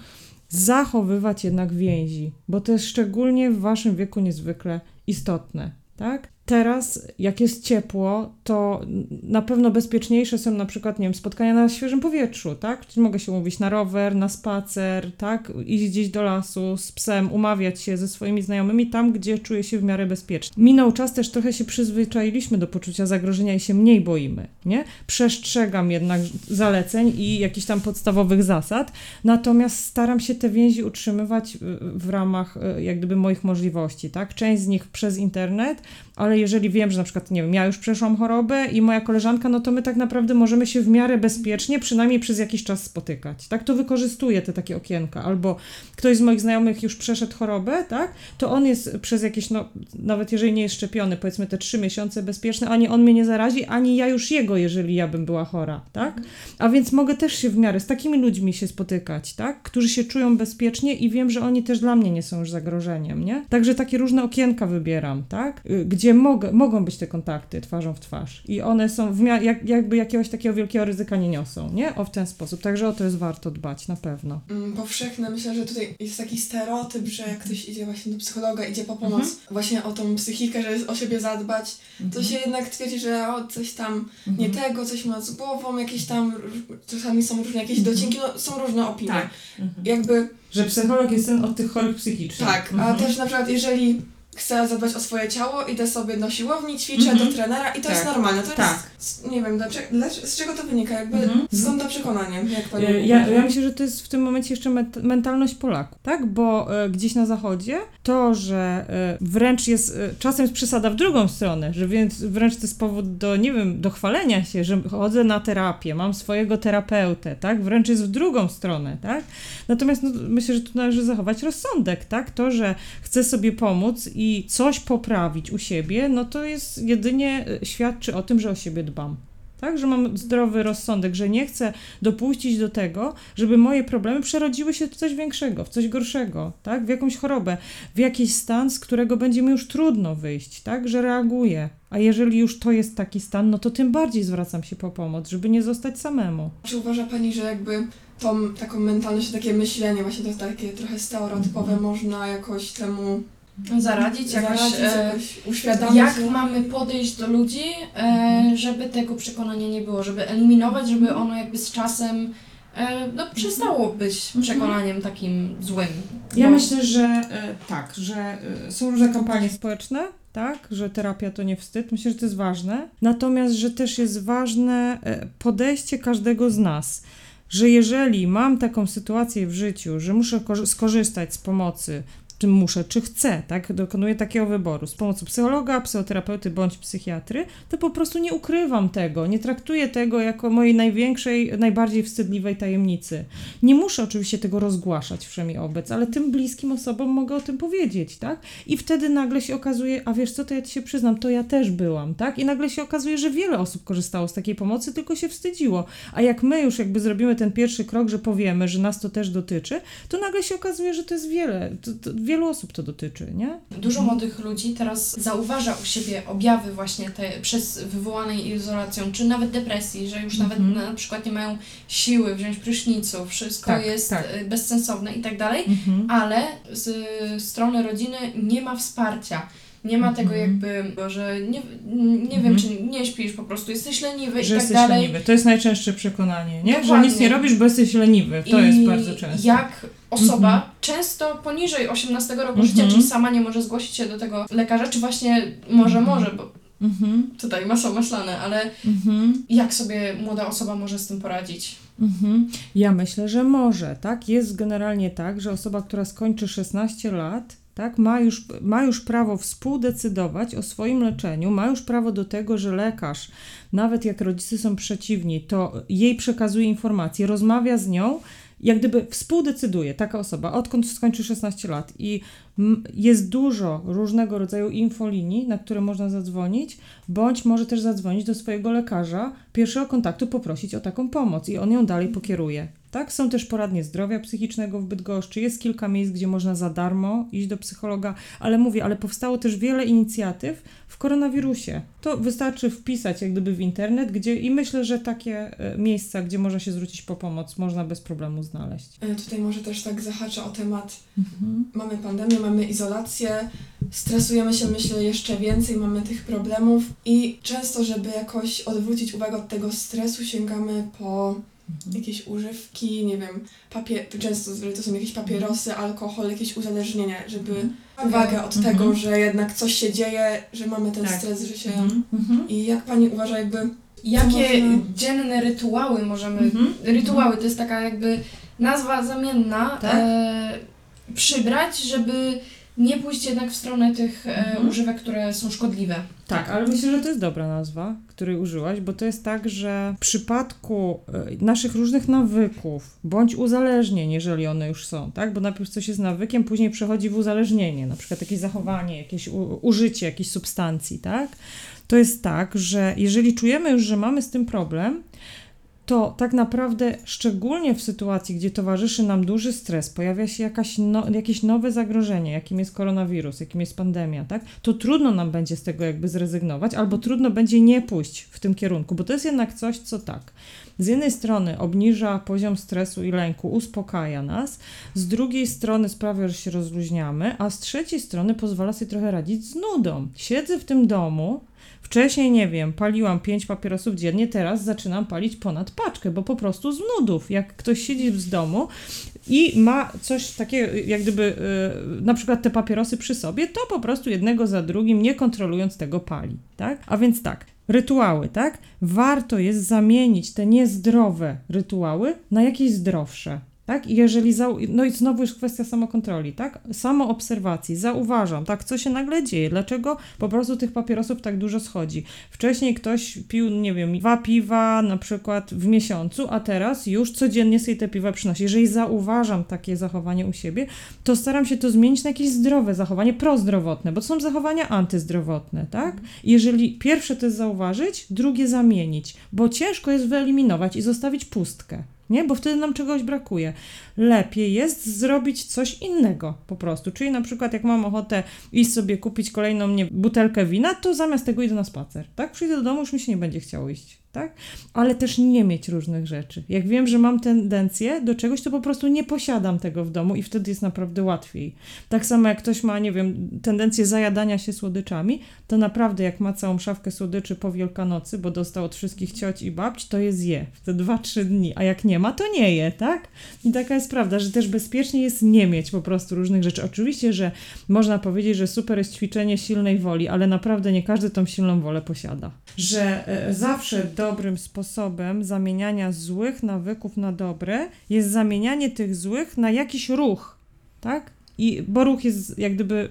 zachowywać jednak więzi, bo to jest szczególnie w waszym wieku niezwykle istotne, tak? Teraz, jak jest ciepło, to na pewno bezpieczniejsze są na przykład, nie wiem, spotkania na świeżym powietrzu, tak? Czyli mogę się umówić na rower, na spacer, tak? Iść gdzieś do lasu z psem, umawiać się ze swoimi znajomymi tam, gdzie czuję się w miarę bezpiecznie. Minął czas, też trochę się przyzwyczailiśmy do poczucia zagrożenia i się mniej boimy, nie? Przestrzegam jednak zaleceń i jakichś tam podstawowych zasad, natomiast staram się te więzi utrzymywać w ramach y, jak gdyby moich możliwości, tak? Część z nich przez internet, ale jeżeli wiem, że na przykład, nie wiem, ja już przeszłam chorobę i moja koleżanka, no to my tak naprawdę możemy się w miarę bezpiecznie, przynajmniej przez jakiś czas spotykać, tak? To wykorzystuję te takie okienka, albo ktoś z moich znajomych już przeszedł chorobę, tak? To on jest przez jakieś, no, nawet jeżeli nie jest szczepiony, powiedzmy te trzy miesiące bezpieczne, ani on mnie nie zarazi, ani ja już jego, jeżeli ja bym była chora, tak? A więc mogę też się w miarę z takimi ludźmi się spotykać, tak? Którzy się czują bezpiecznie i wiem, że oni też dla mnie nie są już zagrożeniem, nie? Także takie różne okienka wybieram, tak? Y, Gdzie mogą być te kontakty twarzą w twarz i one są w mia- jak, jakby jakiegoś takiego wielkiego ryzyka nie niosą, nie? O w ten sposób. Także o to jest warto dbać, na pewno. Mm, powszechne. Myślę, że tutaj jest taki stereotyp, że jak ktoś idzie właśnie do psychologa, idzie po pomoc Mhm. właśnie o tą psychikę, że o siebie zadbać, to się jednak twierdzi, że o, coś tam nie Mhm. tego, coś ma z głową, jakieś tam, czasami są różne jakieś Mhm. docinki, no są różne opinie. Tak. Jakby Że psycholog jest ten od tych chorych psychicznych. tak, a też na przykład jeżeli chcę zadbać o swoje ciało, idę sobie do siłowni, ćwiczę Mhm. do trenera i to jest Tak. normalne. To Tak. jest, nie wiem, dlaczego, z czego to wynika, jakby Mhm. skąd to przekonanie, jak pani Ja, ja myślę, że to jest w tym momencie jeszcze mentalność Polaków, tak? Bo e, gdzieś na zachodzie to, że e, wręcz jest, e, czasem jest przesada w drugą stronę, że więc wręcz to jest powód do, nie wiem, do chwalenia się, że chodzę na terapię, mam swojego terapeutę, tak? Wręcz jest w drugą stronę, tak? Natomiast no, myślę, że tu należy zachować rozsądek, tak? To, że chcę sobie pomóc i coś poprawić u siebie, no to jest jedynie e, świadczy o tym, że o siebie dbam. Tak, że mam zdrowy rozsądek, że nie chcę dopuścić do tego, żeby moje problemy przerodziły się w coś większego, w coś gorszego, tak? W jakąś chorobę, w jakiś stan, z którego będzie mi już trudno wyjść, tak? Że reaguję. A jeżeli już to jest taki stan, no to tym bardziej zwracam się po pomoc, żeby nie zostać samemu. Czy uważa Pani, że jakby tą taką mentalność, takie myślenie, właśnie to takie trochę stereotypowe, można jakoś temu zaradzić, jakoś, zaradzić, e, jakoś uświadomić? jak mamy podejść do ludzi, e, żeby tego przekonania nie było, żeby eliminować, żeby ono jakby z czasem e, no, przestało być przekonaniem takim złym. Ja Bo- myślę, że tak, że są różne kampanie społeczne, tak, że terapia to nie wstyd. Myślę, że to jest ważne. Natomiast, że też jest ważne podejście każdego z nas. Że jeżeli mam taką sytuację w życiu, że muszę korzy- skorzystać z pomocy, czym muszę, czy chcę, tak, dokonuję takiego wyboru z pomocą psychologa, psychoterapeuty bądź psychiatry, to po prostu nie ukrywam tego, nie traktuję tego jako mojej największej, najbardziej wstydliwej tajemnicy. Nie muszę oczywiście tego rozgłaszać wszemi obec, ale tym bliskim osobom mogę o tym powiedzieć, tak? I wtedy nagle się okazuje, a wiesz co, to ja ci się przyznam, to ja też byłam, tak? I nagle się okazuje, że wiele osób korzystało z takiej pomocy, tylko się wstydziło. A jak my już jakby zrobimy ten pierwszy krok, że powiemy, że nas to też dotyczy, to nagle się okazuje, że to jest wiele, to, to wielu osób to dotyczy, nie? Dużo młodych ludzi teraz zauważa u siebie objawy właśnie te przez wywołanej izolacją, czy nawet depresji, że już nawet Mhm. na przykład nie mają siły wziąć prysznicu, wszystko Tak, jest tak. e, bezsensowne i tak dalej, Mhm. ale z strony rodziny nie ma wsparcia. Nie ma tego Mhm. jakby, że nie, nie wiem, Mhm. czy nie śpisz po prostu, jesteś leniwy Że i tak jesteś dalej. leniwy. To jest najczęstsze przekonanie, nie? Że Dokładnie. nic nie robisz, bo jesteś leniwy. To I jest bardzo często. jak osoba, Mhm. często poniżej 18 roku Mhm. życia, czyli sama nie może zgłosić się do tego lekarza, czy właśnie może, Mhm. może, bo Mhm, tutaj masło maślane, ale jak sobie młoda osoba może z tym poradzić? Ja myślę, że może, tak? Jest generalnie tak, że osoba, która skończy 16 lat, tak, ma już, ma już prawo współdecydować o swoim leczeniu, ma już prawo do tego, że lekarz, nawet jak rodzice są przeciwni, to jej przekazuje informacje, rozmawia z nią, jak gdyby współdecyduje taka osoba, odkąd skończy 16 lat. I jest dużo różnego rodzaju infolinii, na które można zadzwonić, bądź może też zadzwonić do swojego lekarza, pierwszego kontaktu poprosić o taką pomoc i on ją dalej pokieruje. Tak? Są też poradnie zdrowia psychicznego w Bydgoszczy, jest kilka miejsc, gdzie można za darmo iść do psychologa, ale mówię, ale powstało też wiele inicjatyw w koronawirusie. To wystarczy wpisać jak gdyby w internet, gdzie i myślę, że takie e, miejsca, gdzie można się zwrócić po pomoc, można bez problemu znaleźć. E, Tutaj może też tak zahaczę o temat. Mhm. Mamy pandemię, mamy izolację, stresujemy się, myślę, jeszcze więcej, mamy tych problemów i często, żeby jakoś odwrócić uwagę od tego stresu, sięgamy po jakieś używki, nie wiem, papier, często to są jakieś papierosy, alkohol, jakieś uzależnienia, żeby uwagę od Mhm. tego, że jednak coś się dzieje, że mamy ten Tak. stres, że się... Mhm. Mhm. I jak Pani uważa jakby... Jakie można- dzienne rytuały możemy... Mhm. Rytuały to jest taka jakby nazwa zamienna Tak. e, przybrać, żeby nie pójść jednak w stronę tych e, Mhm. używek, które są szkodliwe. Tak, ale myślę, że to jest dobra nazwa, której użyłaś, bo to jest tak, że w przypadku e, naszych różnych nawyków, bądź uzależnień, jeżeli one już są, tak? Bo najpierw coś jest nawykiem, później przechodzi w uzależnienie, na przykład jakieś zachowanie, jakieś użycie jakiejś substancji, tak? To jest tak, że jeżeli czujemy już, że mamy z tym problem, to tak naprawdę szczególnie w sytuacji, gdzie towarzyszy nam duży stres, pojawia się jakaś no, jakieś nowe zagrożenie, jakim jest koronawirus, jakim jest pandemia, tak? To trudno nam będzie z tego jakby zrezygnować, albo trudno będzie nie pójść w tym kierunku, bo to jest jednak coś, co tak. Z jednej strony obniża poziom stresu i lęku, uspokaja nas, z drugiej strony sprawia, że się rozluźniamy, a z trzeciej strony pozwala sobie trochę radzić z nudą. Siedzę w tym domu, Wcześniej, nie wiem, paliłam pięć papierosów dziennie, teraz zaczynam palić ponad paczkę, bo po prostu z nudów. Jak ktoś siedzi z domu i ma coś takiego, jak gdyby y, na przykład te papierosy przy sobie, to po prostu jednego za drugim, nie kontrolując tego, pali, tak? A więc tak, rytuały, tak? Warto jest zamienić te niezdrowe rytuały na jakieś zdrowsze. Tak? I jeżeli, zau- no i znowu już kwestia samokontroli, tak? Samoobserwacji, zauważam, tak, co się nagle dzieje, dlaczego po prostu tych papierosów tak dużo schodzi. Wcześniej ktoś pił, nie wiem, dwa piwa na przykład w miesiącu, a teraz już codziennie sobie te piwa przynosi. Jeżeli zauważam takie zachowanie u siebie, to staram się to zmienić na jakieś zdrowe zachowanie, prozdrowotne, bo to są zachowania antyzdrowotne, tak? Jeżeli pierwsze to jest zauważyć, drugie zamienić, bo ciężko jest wyeliminować i zostawić pustkę. Nie? Bo wtedy nam czegoś brakuje. Lepiej jest zrobić coś innego po prostu. Czyli na przykład jak mam ochotę iść sobie kupić kolejną nie, butelkę wina, to zamiast tego idę na spacer. Tak? Przyjdę do domu, już mi się nie będzie chciało iść. Tak? Ale też nie mieć różnych rzeczy. Jak wiem, że mam tendencję do czegoś, to po prostu nie posiadam tego w domu i wtedy jest naprawdę łatwiej. Tak samo jak ktoś ma, nie wiem, tendencję zajadania się słodyczami, to naprawdę jak ma całą szafkę słodyczy po Wielkanocy, bo dostał od wszystkich cioć i babci, to je zje w te 2-3 dni, a jak nie ma, to nie je, tak? I taka jest prawda, że też bezpiecznie jest nie mieć po prostu różnych rzeczy. Oczywiście, że można powiedzieć, że super jest ćwiczenie silnej woli, ale naprawdę nie każdy tą silną wolę posiada. Że e, zawsze dobrym sposobem zamieniania złych nawyków na dobre jest zamienianie tych złych na jakiś ruch, tak? I, bo ruch jest jak gdyby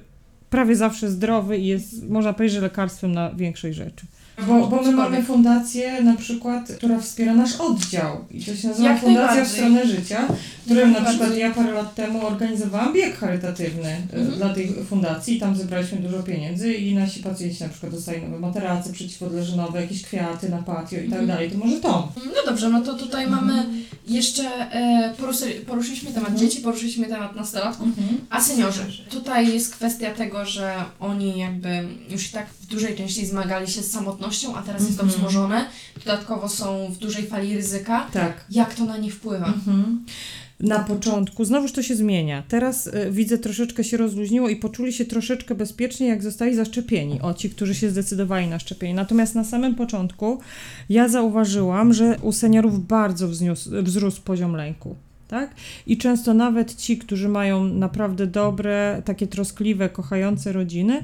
prawie zawsze zdrowy i jest, można powiedzieć, że lekarstwem na większość rzeczy. Bo, bo my mamy fundację na przykład, która wspiera nasz oddział i to się nazywa Jak Fundacja w stronę życia, którym na przykład ja parę lat temu organizowałam bieg charytatywny e, Mhm. dla tej fundacji, tam zebraliśmy dużo pieniędzy i nasi pacjenci na przykład dostali nowe materace przeciwodleżynowe, jakieś kwiaty na patio i tak Mhm. dalej, to może to. No dobrze, no to tutaj mamy jeszcze, e, poruszy, poruszyliśmy temat Mhm. dzieci, poruszyliśmy temat nastolatków, a seniorzy. Tutaj jest kwestia tego, że oni jakby już i tak w dużej części zmagali się z samotnością, a teraz jest to Mhm. wzmożone. Dodatkowo są w dużej fali ryzyka. Tak. Jak to na nich wpływa? Mhm. na początku, znowuż to się zmienia. Teraz y, widzę, troszeczkę się rozluźniło i poczuli się troszeczkę bezpiecznie, jak zostali zaszczepieni. O, ci, którzy się zdecydowali na szczepienie. Natomiast na samym początku ja zauważyłam, że u seniorów bardzo wzniósł, wzrósł poziom lęku. Tak? I często nawet ci, którzy mają naprawdę dobre, takie troskliwe, kochające rodziny,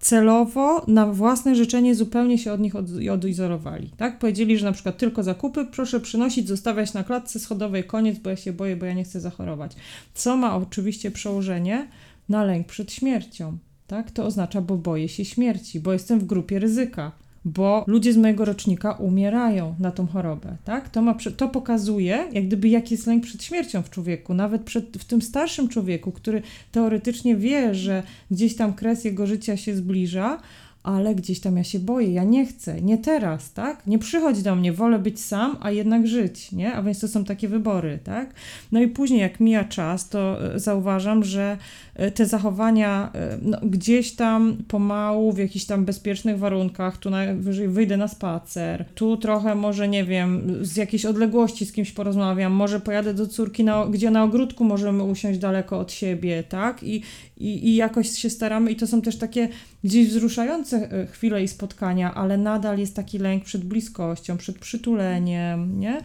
celowo na własne życzenie zupełnie się od nich od, odizolowali. Tak? Powiedzieli, że na przykład tylko zakupy proszę przynosić, zostawiać na klatce schodowej, koniec, bo ja się boję, bo ja nie chcę zachorować. Co ma oczywiście przełożenie na lęk przed śmiercią. Tak? To oznacza, bo boję się śmierci, bo jestem w grupie ryzyka bo ludzie z mojego rocznika umierają na tą chorobę, tak? To, ma, to pokazuje, jak gdyby, jaki jest lęk przed śmiercią w człowieku, nawet przed, w tym starszym człowieku, który teoretycznie wie, że gdzieś tam kres jego życia się zbliża, ale gdzieś tam ja się boję, ja nie chcę, nie teraz, tak? Nie przychodź do mnie, wolę być sam, a jednak żyć, nie? A więc to są takie wybory, tak? No i później, jak mija czas, to e, zauważam, że e, te zachowania e, no, gdzieś tam pomału, w jakichś tam bezpiecznych warunkach, tu najwyżej wyjdę na spacer, tu trochę może, nie wiem, z jakiejś odległości z kimś porozmawiam, może pojadę do córki, na, gdzie na ogródku możemy usiąść daleko od siebie, tak? I, i, i jakoś się staramy i to są też takie gdzieś wzruszające e, chwile i spotkania, ale nadal jest taki lęk przed bliskością, przed przytuleniem, nie?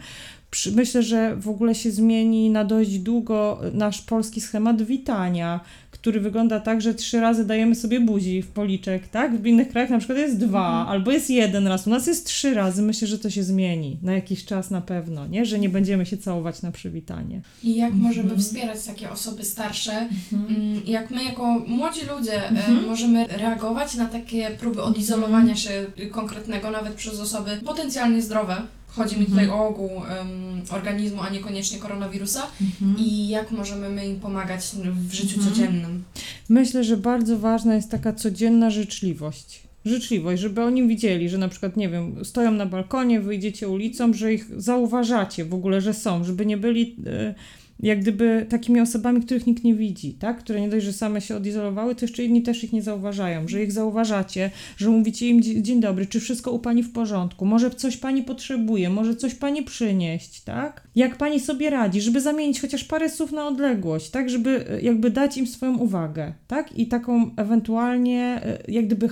Myślę, że w ogóle się zmieni na dość długo nasz polski schemat witania, który wygląda tak, że trzy razy dajemy sobie buzi w policzek, tak? W innych krajach na przykład jest dwa, mhm. albo jest jeden raz. U nas jest trzy razy. Myślę, że to się zmieni na jakiś czas na pewno, nie? Że nie będziemy się całować na przywitanie. I jak mhm. możemy wspierać takie osoby starsze? Mhm. Mm, jak my jako młodzi ludzie e, mhm. możemy reagować na takie próby odizolowania się konkretnego, nawet przez osoby potencjalnie zdrowe? Chodzi mi tutaj mhm. o ogół um, organizmu, a niekoniecznie koronawirusa mhm. i jak możemy my im pomagać w życiu mhm. codziennym. Myślę, że bardzo ważna jest taka codzienna życzliwość. Życzliwość, żeby oni widzieli, że na przykład, nie wiem, stoją na balkonie, wyjdziecie ulicą, że ich zauważacie w ogóle, że są, żeby nie byli. Yy, jak gdyby takimi osobami, których nikt nie widzi, tak? które nie dość, że same się odizolowały, to jeszcze inni też ich nie zauważają, że ich zauważacie, że mówicie im dzień dobry, czy wszystko u pani w porządku, może coś pani potrzebuje, może coś pani przynieść, tak? Jak pani sobie radzi, żeby zamienić chociaż parę słów na odległość, tak? Żeby e, jakby dać im swoją uwagę, tak? I taką ewentualnie e, jak gdyby e,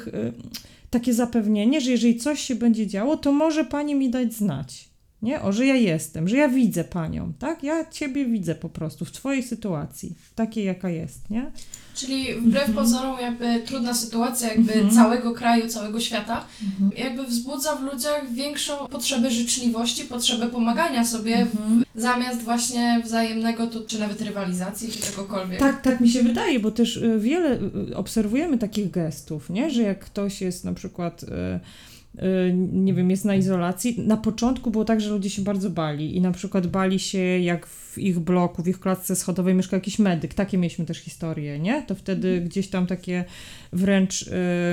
takie zapewnienie, że jeżeli coś się będzie działo, to może pani mi dać znać nie? O, że ja jestem, że ja widzę panią, tak? Ja ciebie widzę po prostu w twojej sytuacji, takiej jaka jest, nie? Czyli wbrew mhm. pozorom jakby trudna sytuacja jakby mhm. całego kraju, całego świata, mhm. jakby wzbudza w ludziach większą potrzebę życzliwości, potrzebę pomagania sobie w, zamiast właśnie wzajemnego, tu, czy nawet rywalizacji, czy czegokolwiek. Tak, tak mi się wydaje, bo też y, wiele y, obserwujemy takich gestów, nie? Że jak ktoś jest na przykład... Y, Y, nie wiem, jest na izolacji. Na początku było tak, że ludzie się bardzo bali i na przykład bali się, jak w ich bloku, w ich klatce schodowej mieszka jakiś medyk. Takie mieliśmy też historie, nie? To wtedy gdzieś tam takie wręcz y,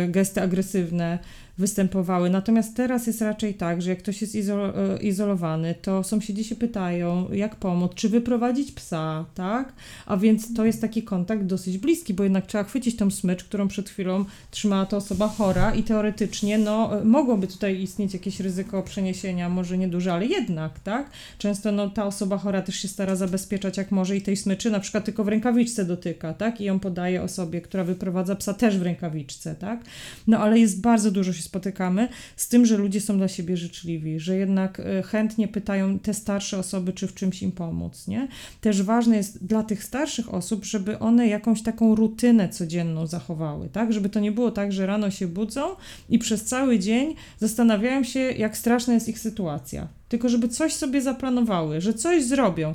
gesty agresywne występowały. Natomiast teraz jest raczej tak, że jak ktoś jest izolo e, izolowany, to sąsiedzi się pytają, jak pomóc, czy wyprowadzić psa, tak? A więc to jest taki kontakt dosyć bliski, bo jednak trzeba chwycić tą smycz, którą przed chwilą trzymała ta osoba chora i teoretycznie, no, mogłoby tutaj istnieć jakieś ryzyko przeniesienia, może nieduże, ale jednak, tak? Często, no, ta osoba chora też się stara zabezpieczać jak może i tej smyczy na przykład tylko w rękawiczce dotyka, tak? I ją podaje osobie, która wyprowadza psa też w rękawiczce, tak? No, ale jest bardzo dużo się spotykamy, z tym, że ludzie są dla siebie życzliwi, że jednak e, chętnie pytają te starsze osoby, czy w czymś im pomóc, nie? Też ważne jest dla tych starszych osób, żeby one jakąś taką rutynę codzienną zachowały, tak? Żeby to nie było tak, że rano się budzą i przez cały dzień zastanawiają się, jak straszna jest ich sytuacja. Tylko żeby coś sobie zaplanowały, że coś zrobią.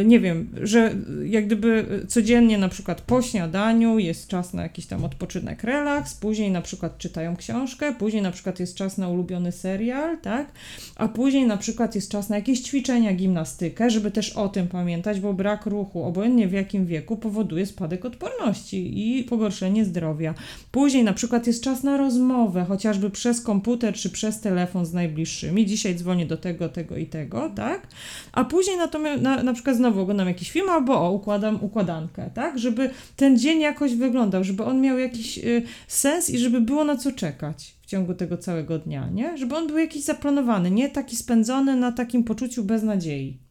Y, nie wiem, że jak gdyby codziennie na przykład po śniadaniu jest czas na jakiś tam odpoczynek, relaks, później na przykład czytają książkę, później na przykład jest czas na ulubiony serial, tak? A później na przykład jest czas na jakieś ćwiczenia, gimnastykę, żeby też o tym pamiętać, bo brak ruchu, obojętnie w jakim wieku, powoduje spadek odporności i pogorszenie zdrowia. Później na przykład jest czas na rozmowę, chociażby przez komputer czy przez telefon z najbliższymi. Dzisiaj dzwonię do tego, tego i tego, tak? A później natomiast na, na przykład znowu oglądam jakiś film, albo o, układam układankę, tak? Żeby ten dzień jakoś wyglądał, żeby on miał jakiś y, sens i żeby było na co czekać w ciągu tego całego dnia, nie? Żeby on był jakiś zaplanowany, nie taki spędzony na takim poczuciu beznadziei.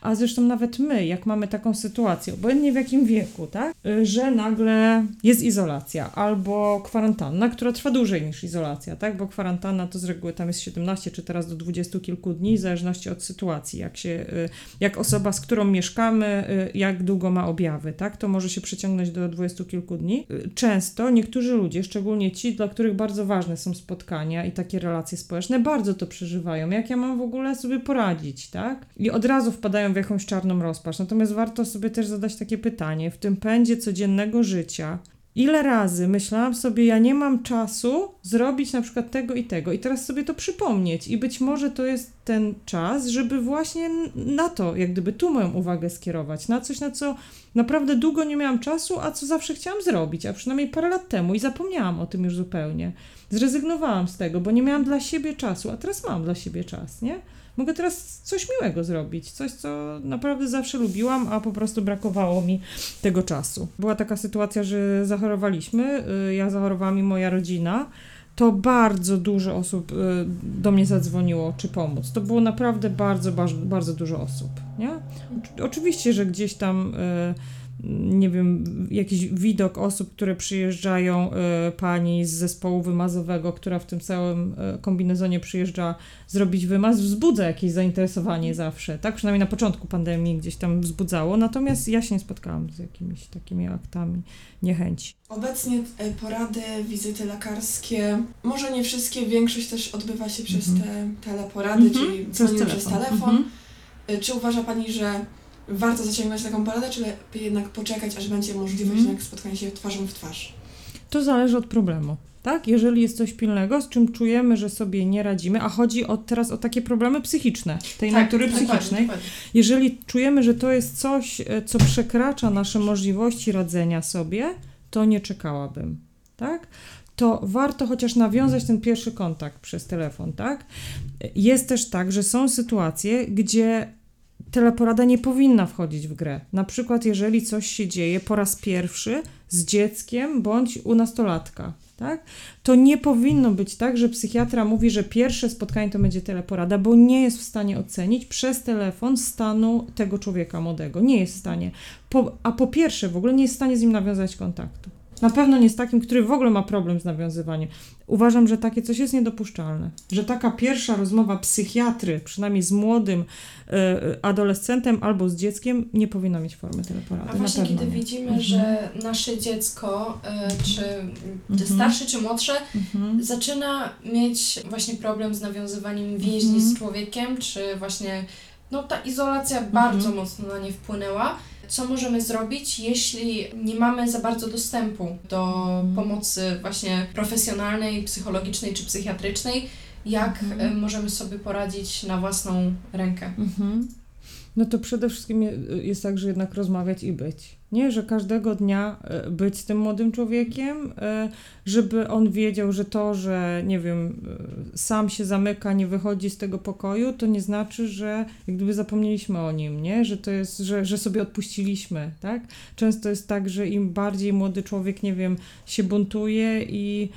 A zresztą nawet my, jak mamy taką sytuację, obojętnie w jakim wieku, tak, y, że nagle jest izolacja albo kwarantanna, która trwa dłużej niż izolacja, tak, bo kwarantanna to z reguły tam jest 17 czy teraz do 20 kilku dni, w zależności od sytuacji, jak się, y, jak osoba, z którą mieszkamy, y, jak długo ma objawy, tak, to może się przeciągnąć do 20 kilku dni. Często niektórzy ludzie, szczególnie ci, dla których bardzo ważne są spotkania i takie relacje społeczne, bardzo to przeżywają. Jak ja mam w ogóle sobie poradzić, tak? I od razu wpadają w jakąś czarną rozpacz. Natomiast warto sobie też zadać takie pytanie: w tym pędzie codziennego życia, ile razy myślałam sobie, ja nie mam czasu zrobić na przykład tego i tego, i teraz sobie to przypomnieć, i być może to jest ten czas, żeby właśnie na to, jak gdyby tu moją uwagę skierować, na coś, na co naprawdę długo nie miałam czasu, a co zawsze chciałam zrobić, a przynajmniej parę lat temu, i zapomniałam o tym już zupełnie. Zrezygnowałam z tego, bo nie miałam dla siebie czasu, a teraz mam dla siebie czas, nie? Mogę teraz coś miłego zrobić, coś, co naprawdę zawsze lubiłam, a po prostu brakowało mi tego czasu. Była taka sytuacja, że zachorowaliśmy, y, ja zachorowałam i moja rodzina. To bardzo dużo osób y, do mnie zadzwoniło, czy pomóc. To było naprawdę bardzo, bardzo, bardzo dużo osób. Nie? Oczywiście, że gdzieś tam y, nie wiem, jakiś widok osób, które przyjeżdżają, y, pani z zespołu wymazowego, która w tym całym y, kombinezonie przyjeżdża zrobić wymaz, wzbudza jakieś zainteresowanie zawsze, tak? Przynajmniej na początku pandemii gdzieś tam wzbudzało, natomiast ja się nie spotkałam z jakimiś takimi aktami niechęci. Obecnie e, porady, wizyty lekarskie, może nie wszystkie, większość też odbywa się przez Mhm. te teleporady, Mhm, czyli przez dzwonimy przez telefon. Mhm. E, Czy uważa Pani, że warto zaciągnąć taką poradę, czy lepiej jednak poczekać, aż będzie możliwość jednak spotkania się twarzą w twarz? To zależy od problemu. Tak? Jeżeli jest coś pilnego, z czym czujemy, że sobie nie radzimy, a chodzi o, teraz o takie problemy psychiczne, tej natury dokładnie, psychicznej, dokładnie. Jeżeli czujemy, że to jest coś, e, co przekracza nasze możliwości radzenia sobie, to nie czekałabym, tak? To warto chociaż nawiązać ten pierwszy kontakt przez telefon, tak? Jest też tak, że są sytuacje, gdzie teleporada nie powinna wchodzić w grę. Na przykład, jeżeli coś się dzieje po raz pierwszy z dzieckiem bądź u nastolatka, tak? To nie powinno być tak, że psychiatra mówi, że pierwsze spotkanie to będzie teleporada, bo nie jest w stanie ocenić przez telefon stanu tego człowieka młodego. Nie jest w stanie. Po, a po pierwsze, w ogóle nie jest w stanie z nim nawiązać kontaktu. Na pewno nie z takim, który w ogóle ma problem z nawiązywaniem. Uważam, że takie coś jest niedopuszczalne. Że taka pierwsza rozmowa psychiatry, przynajmniej z młodym e, adolescentem albo z dzieckiem, nie powinna mieć formy teleporady. A właśnie kiedy nie. widzimy, Mhm. że nasze dziecko, y, czy Mhm. starsze, czy młodsze, Mhm. zaczyna mieć właśnie problem z nawiązywaniem więźni Mhm. z człowiekiem, czy właśnie no ta izolacja bardzo mocno na nie wpłynęła. Co możemy zrobić, jeśli nie mamy za bardzo dostępu do Mhm. pomocy właśnie profesjonalnej, psychologicznej czy psychiatrycznej? Jak Mhm. y, możemy sobie poradzić na własną rękę? Mhm. No to przede wszystkim je- jest tak, że jednak rozmawiać i być. Nie, że każdego dnia e, być z tym młodym człowiekiem, e, żeby on wiedział, że to, że nie wiem, e, sam się zamyka, nie wychodzi z tego pokoju, to nie znaczy, że jak gdyby zapomnieliśmy o nim, nie? Że to jest, że, że sobie odpuściliśmy, tak? Często jest tak, że im bardziej młody człowiek, nie wiem, się buntuje i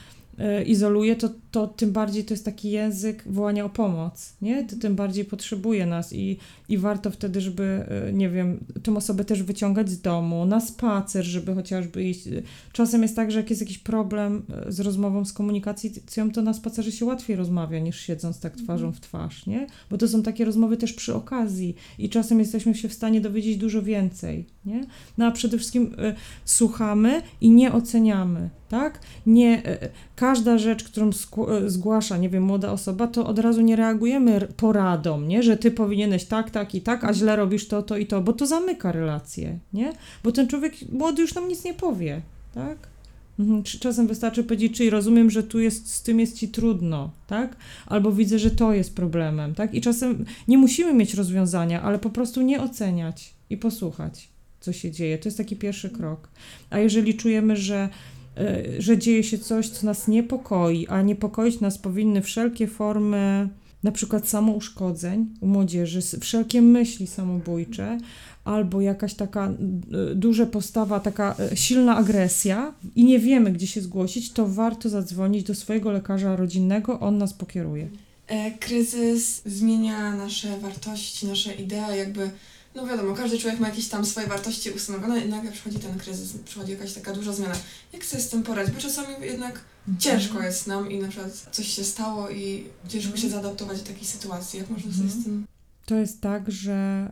izoluje, to, to tym bardziej to jest taki język wołania o pomoc, nie? To tym bardziej potrzebuje nas i, i warto wtedy, żeby, e, nie wiem, tą osobę też wyciągać z domu, na spacer, żeby chociażby iść. Czasem jest tak, że jak jest jakiś problem e, z rozmową, z komunikacją, to na spacerze się łatwiej rozmawia niż siedząc tak twarzą w twarz, nie? Bo to są takie rozmowy też przy okazji i czasem jesteśmy się w stanie dowiedzieć dużo więcej, nie? No a przede wszystkim e, słuchamy i nie oceniamy, tak? Nie, e, każda rzecz, którą zgłasza, nie wiem, młoda osoba, to od razu nie reagujemy poradą, nie? Że ty powinieneś tak, tak i tak, a źle robisz to, to i to, bo to zamyka relacje, nie? Bo ten człowiek młody już nam nic nie powie, tak? Mhm. Czasem wystarczy powiedzieć, czyli rozumiem, że tu jest, z tym jest ci trudno, tak? Albo widzę, że to jest problemem, tak? I czasem nie musimy mieć rozwiązania, ale po prostu nie oceniać i posłuchać, co się dzieje. To jest taki pierwszy krok. A jeżeli czujemy, że e, że dzieje się coś, co nas niepokoi, a niepokoić nas powinny wszelkie formy, na przykład samouszkodzeń u młodzieży, wszelkie myśli samobójcze, albo jakaś taka e, duża postawa, taka e, silna agresja i nie wiemy, gdzie się zgłosić, to warto zadzwonić do swojego lekarza rodzinnego, on nas pokieruje. Kryzys zmienia nasze wartości, nasze idee, jakby, no wiadomo, każdy człowiek ma jakieś tam swoje wartości ustanowione i nagle przychodzi ten kryzys, przychodzi jakaś taka duża zmiana. Jak sobie z tym poradzić? Bo czasami jednak ciężko jest nam i na przykład coś się stało i ciężko się zaadaptować do takiej sytuacji. Jak można sobie z tym... To jest tak, że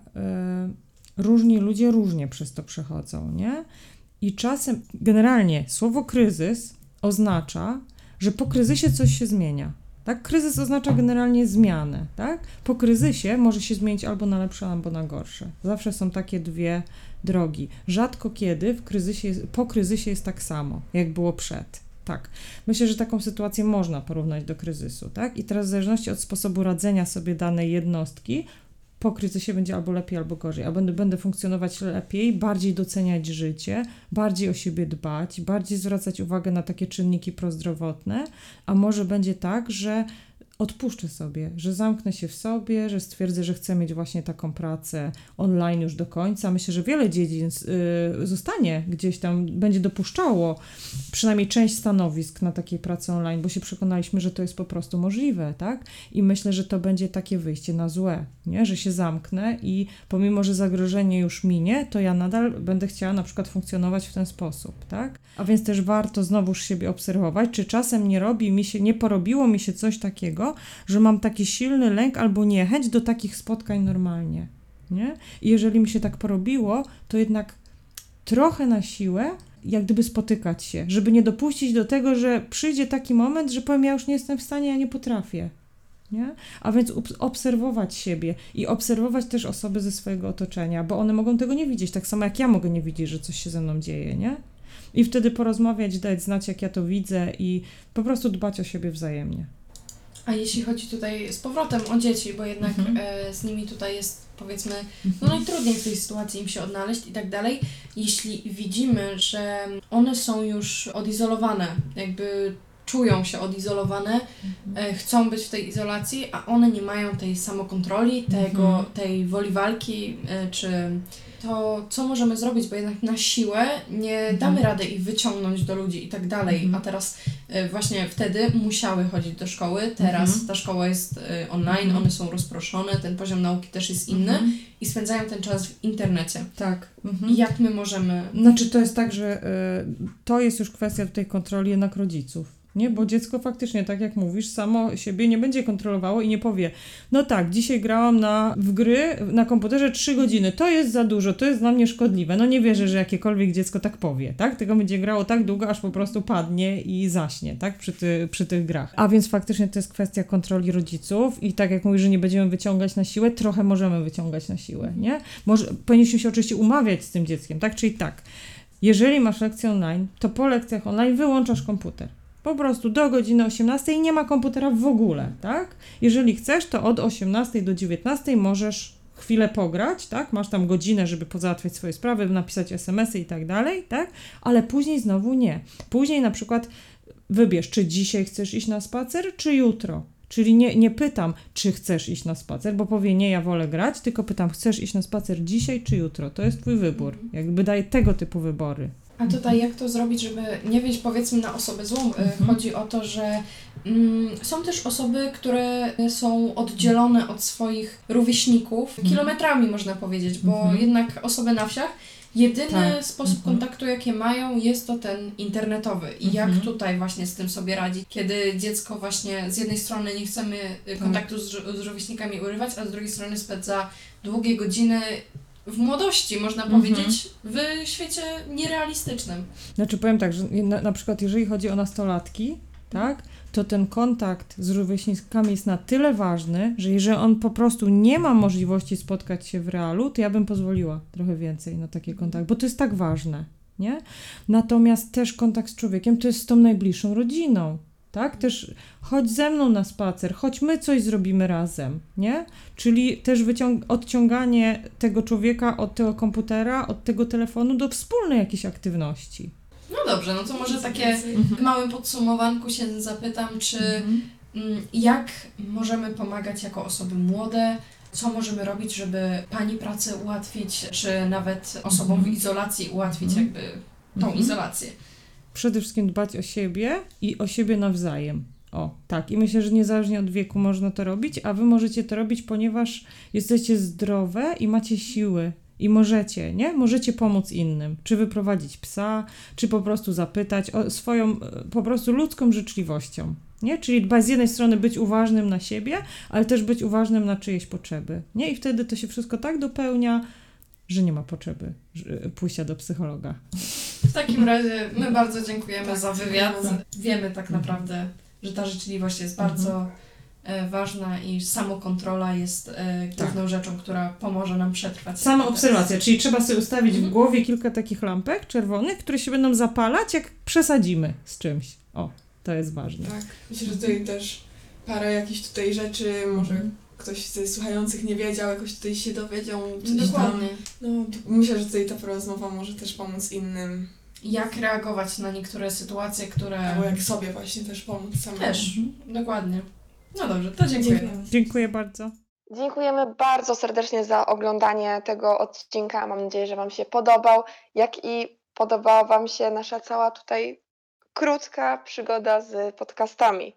y, różni ludzie różnie przez to przechodzą, nie? I czasem, generalnie, słowo kryzys oznacza, że po kryzysie coś się zmienia. Tak? Kryzys oznacza generalnie zmianę. Tak? Po kryzysie może się zmienić albo na lepsze, albo na gorsze. Zawsze są takie dwie drogi. Rzadko kiedy w kryzysie, po kryzysie jest tak samo, jak było przed. Tak. Myślę, że taką sytuację można porównać do kryzysu. Tak? I teraz w zależności od sposobu radzenia sobie danej jednostki, po kryzysie będzie albo lepiej, albo gorzej. A będę, będę funkcjonować lepiej, bardziej doceniać życie, bardziej o siebie dbać, bardziej zwracać uwagę na takie czynniki prozdrowotne, a może będzie tak, że odpuszczę sobie, że zamknę się w sobie, że stwierdzę, że chcę mieć właśnie taką pracę online już do końca. Myślę, że wiele dziedzin y, zostanie gdzieś tam, będzie dopuszczało przynajmniej część stanowisk na takiej pracy online, bo się przekonaliśmy, że to jest po prostu możliwe, tak? I myślę, że to będzie takie wyjście na złe, nie? Że się zamknę i pomimo, że zagrożenie już minie, to ja nadal będę chciała na przykład funkcjonować w ten sposób, tak? A więc też warto znowuż siebie obserwować, czy czasem nie robi mi się, nie porobiło mi się coś takiego, że mam taki silny lęk albo niechęć do takich spotkań normalnie, nie? I jeżeli mi się tak porobiło, to jednak trochę na siłę jak gdyby spotykać się, żeby nie dopuścić do tego, że przyjdzie taki moment, że powiem, ja już nie jestem w stanie, ja nie potrafię. Nie? A więc obs- obserwować siebie i obserwować też osoby ze swojego otoczenia, bo one mogą tego nie widzieć, tak samo jak ja mogę nie widzieć, że coś się ze mną dzieje, nie? I wtedy porozmawiać, dać znać, jak ja to widzę i po prostu dbać o siebie wzajemnie. A jeśli chodzi tutaj z powrotem o dzieci, bo jednak Mhm. e, z nimi tutaj jest powiedzmy no najtrudniej w tej sytuacji im się odnaleźć i tak dalej. Jeśli widzimy, że one są już odizolowane, jakby czują się odizolowane, e, chcą być w tej izolacji, a one nie mają tej samokontroli, tego, Mhm. tej woli walki, e, czy to co możemy zrobić, bo jednak na siłę nie damy rady ich wyciągnąć do ludzi i tak dalej, Mhm. a teraz e, właśnie wtedy musiały chodzić do szkoły, teraz Mhm. ta szkoła jest e, online, Mhm. one są rozproszone, ten poziom nauki też jest inny Mhm. i spędzają ten czas w internecie. Tak. Mhm. I jak my możemy Znaczy to jest tak, że y, to jest już kwestia tutaj kontroli jednak rodziców. Nie, bo dziecko faktycznie, tak jak mówisz, samo siebie nie będzie kontrolowało i nie powie, no tak, dzisiaj grałam na, w gry na komputerze 3 godziny, to jest za dużo, to jest dla mnie szkodliwe. No nie wierzę, że jakiekolwiek dziecko tak powie, tak? Tylko będzie grało tak długo, aż po prostu padnie i zaśnie, tak? Przy, ty, przy tych grach. A więc faktycznie to jest kwestia kontroli rodziców i tak jak mówisz, że nie będziemy wyciągać na siłę, trochę możemy wyciągać na siłę, nie? Może, powinniśmy się oczywiście umawiać z tym dzieckiem, tak? Czyli tak, jeżeli masz lekcję online, to po lekcjach online wyłączasz komputer. Po prostu do godziny 18 nie ma komputera w ogóle, tak? Jeżeli chcesz, to od 18 do 19 możesz chwilę pograć, tak? Masz tam godzinę, żeby pozałatwiać swoje sprawy, napisać SMS-y i tak dalej, tak? Ale później znowu nie. Później na przykład wybierz, czy dzisiaj chcesz iść na spacer, czy jutro. Czyli nie, nie pytam, czy chcesz iść na spacer, bo powie nie, ja wolę grać, tylko pytam, chcesz iść na spacer dzisiaj czy jutro. To jest twój wybór. Jakby daję tego typu wybory. A tutaj jak to zrobić, żeby nie wyjść powiedzmy na osobę złą? Y, Mhm. Chodzi o to, że mm, są też osoby, które są oddzielone od swoich rówieśników Mhm. kilometrami można powiedzieć, bo Mhm. jednak osoby na wsiach jedyny Tak. sposób Mhm. kontaktu jakie mają jest to ten internetowy. I jak Mhm. tutaj właśnie z tym sobie radzić, kiedy dziecko właśnie z jednej strony nie chcemy y, Tak. kontaktu z, z rówieśnikami urywać, a z drugiej strony spędza długie godziny w młodości, można Mhm. powiedzieć, w świecie nierealistycznym. Znaczy powiem tak, że na, na przykład jeżeli chodzi o nastolatki, tak, to ten kontakt z rówieśnikami jest na tyle ważny, że jeżeli on po prostu nie ma możliwości spotkać się w realu, to ja bym pozwoliła trochę więcej na taki kontakt, bo to jest tak ważne, nie? Natomiast też kontakt z człowiekiem to jest z tą najbliższą rodziną, tak? Też chodź ze mną na spacer, chodź my coś zrobimy razem, nie? Czyli też wyciąg- odciąganie tego człowieka od tego komputera, od tego telefonu do wspólnej jakiejś aktywności. No dobrze, no to może takie Więcej. w małym podsumowanku się zapytam, czy Mhm. mm, jak możemy pomagać jako osoby młode, co możemy robić, żeby pani pracę ułatwić, czy nawet osobom w Mhm. izolacji ułatwić Mhm. jakby tą Mhm. izolację. Przede wszystkim dbać o siebie i o siebie nawzajem. O, tak. I myślę, że niezależnie od wieku można to robić, a wy możecie to robić, ponieważ jesteście zdrowe i macie siły. I możecie, nie? Możecie pomóc innym. Czy wyprowadzić psa, czy po prostu zapytać o swoją e, po prostu ludzką życzliwością. Nie? Czyli dbać z jednej strony być uważnym na siebie, ale też być uważnym na czyjeś potrzeby. Nie? I wtedy to się wszystko tak dopełnia, że nie ma potrzeby że- pójścia do psychologa. W takim razie my bardzo dziękujemy Tak, za wywiad. Wiemy tak naprawdę, że ta życzliwość jest bardzo e, ważna i samokontrola jest e, główną rzeczą, która pomoże nam przetrwać. Sama obserwacja, czyli trzeba sobie ustawić w Mhm. głowie kilka takich lampek czerwonych, które się będą zapalać, jak przesadzimy z czymś. O, to jest ważne. Tak, myślę, że tutaj też parę jakichś tutaj rzeczy, może Mhm. Ktoś ze słuchających nie wiedział, jakoś tutaj się dowiedział, coś tam. Dokładnie. No, to myślę, że tutaj ta rozmowa może też pomóc innym, Jak reagować na niektóre sytuacje, które... albo jak sobie właśnie też pomóc samemu. Też, dokładnie. No dobrze, to dziękuję. Dziękujemy. Dziękuję bardzo. Dziękujemy bardzo serdecznie za oglądanie tego odcinka. Mam nadzieję, że Wam się podobał, jak i podobała Wam się nasza cała tutaj krótka przygoda z podcastami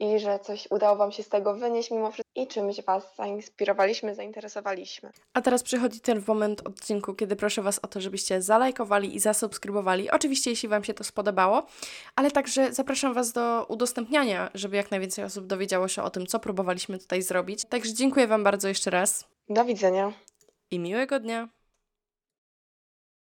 i że coś udało Wam się z tego wynieść mimo wszystko i czymś Was zainspirowaliśmy, zainteresowaliśmy. A teraz przychodzi ten moment odcinku, kiedy proszę Was o to, żebyście zalajkowali i zasubskrybowali. Oczywiście, jeśli Wam się to spodobało, ale także zapraszam Was do udostępniania, żeby jak najwięcej osób dowiedziało się o tym, co próbowaliśmy tutaj zrobić. Także dziękuję Wam bardzo jeszcze raz Do widzenia. i miłego dnia.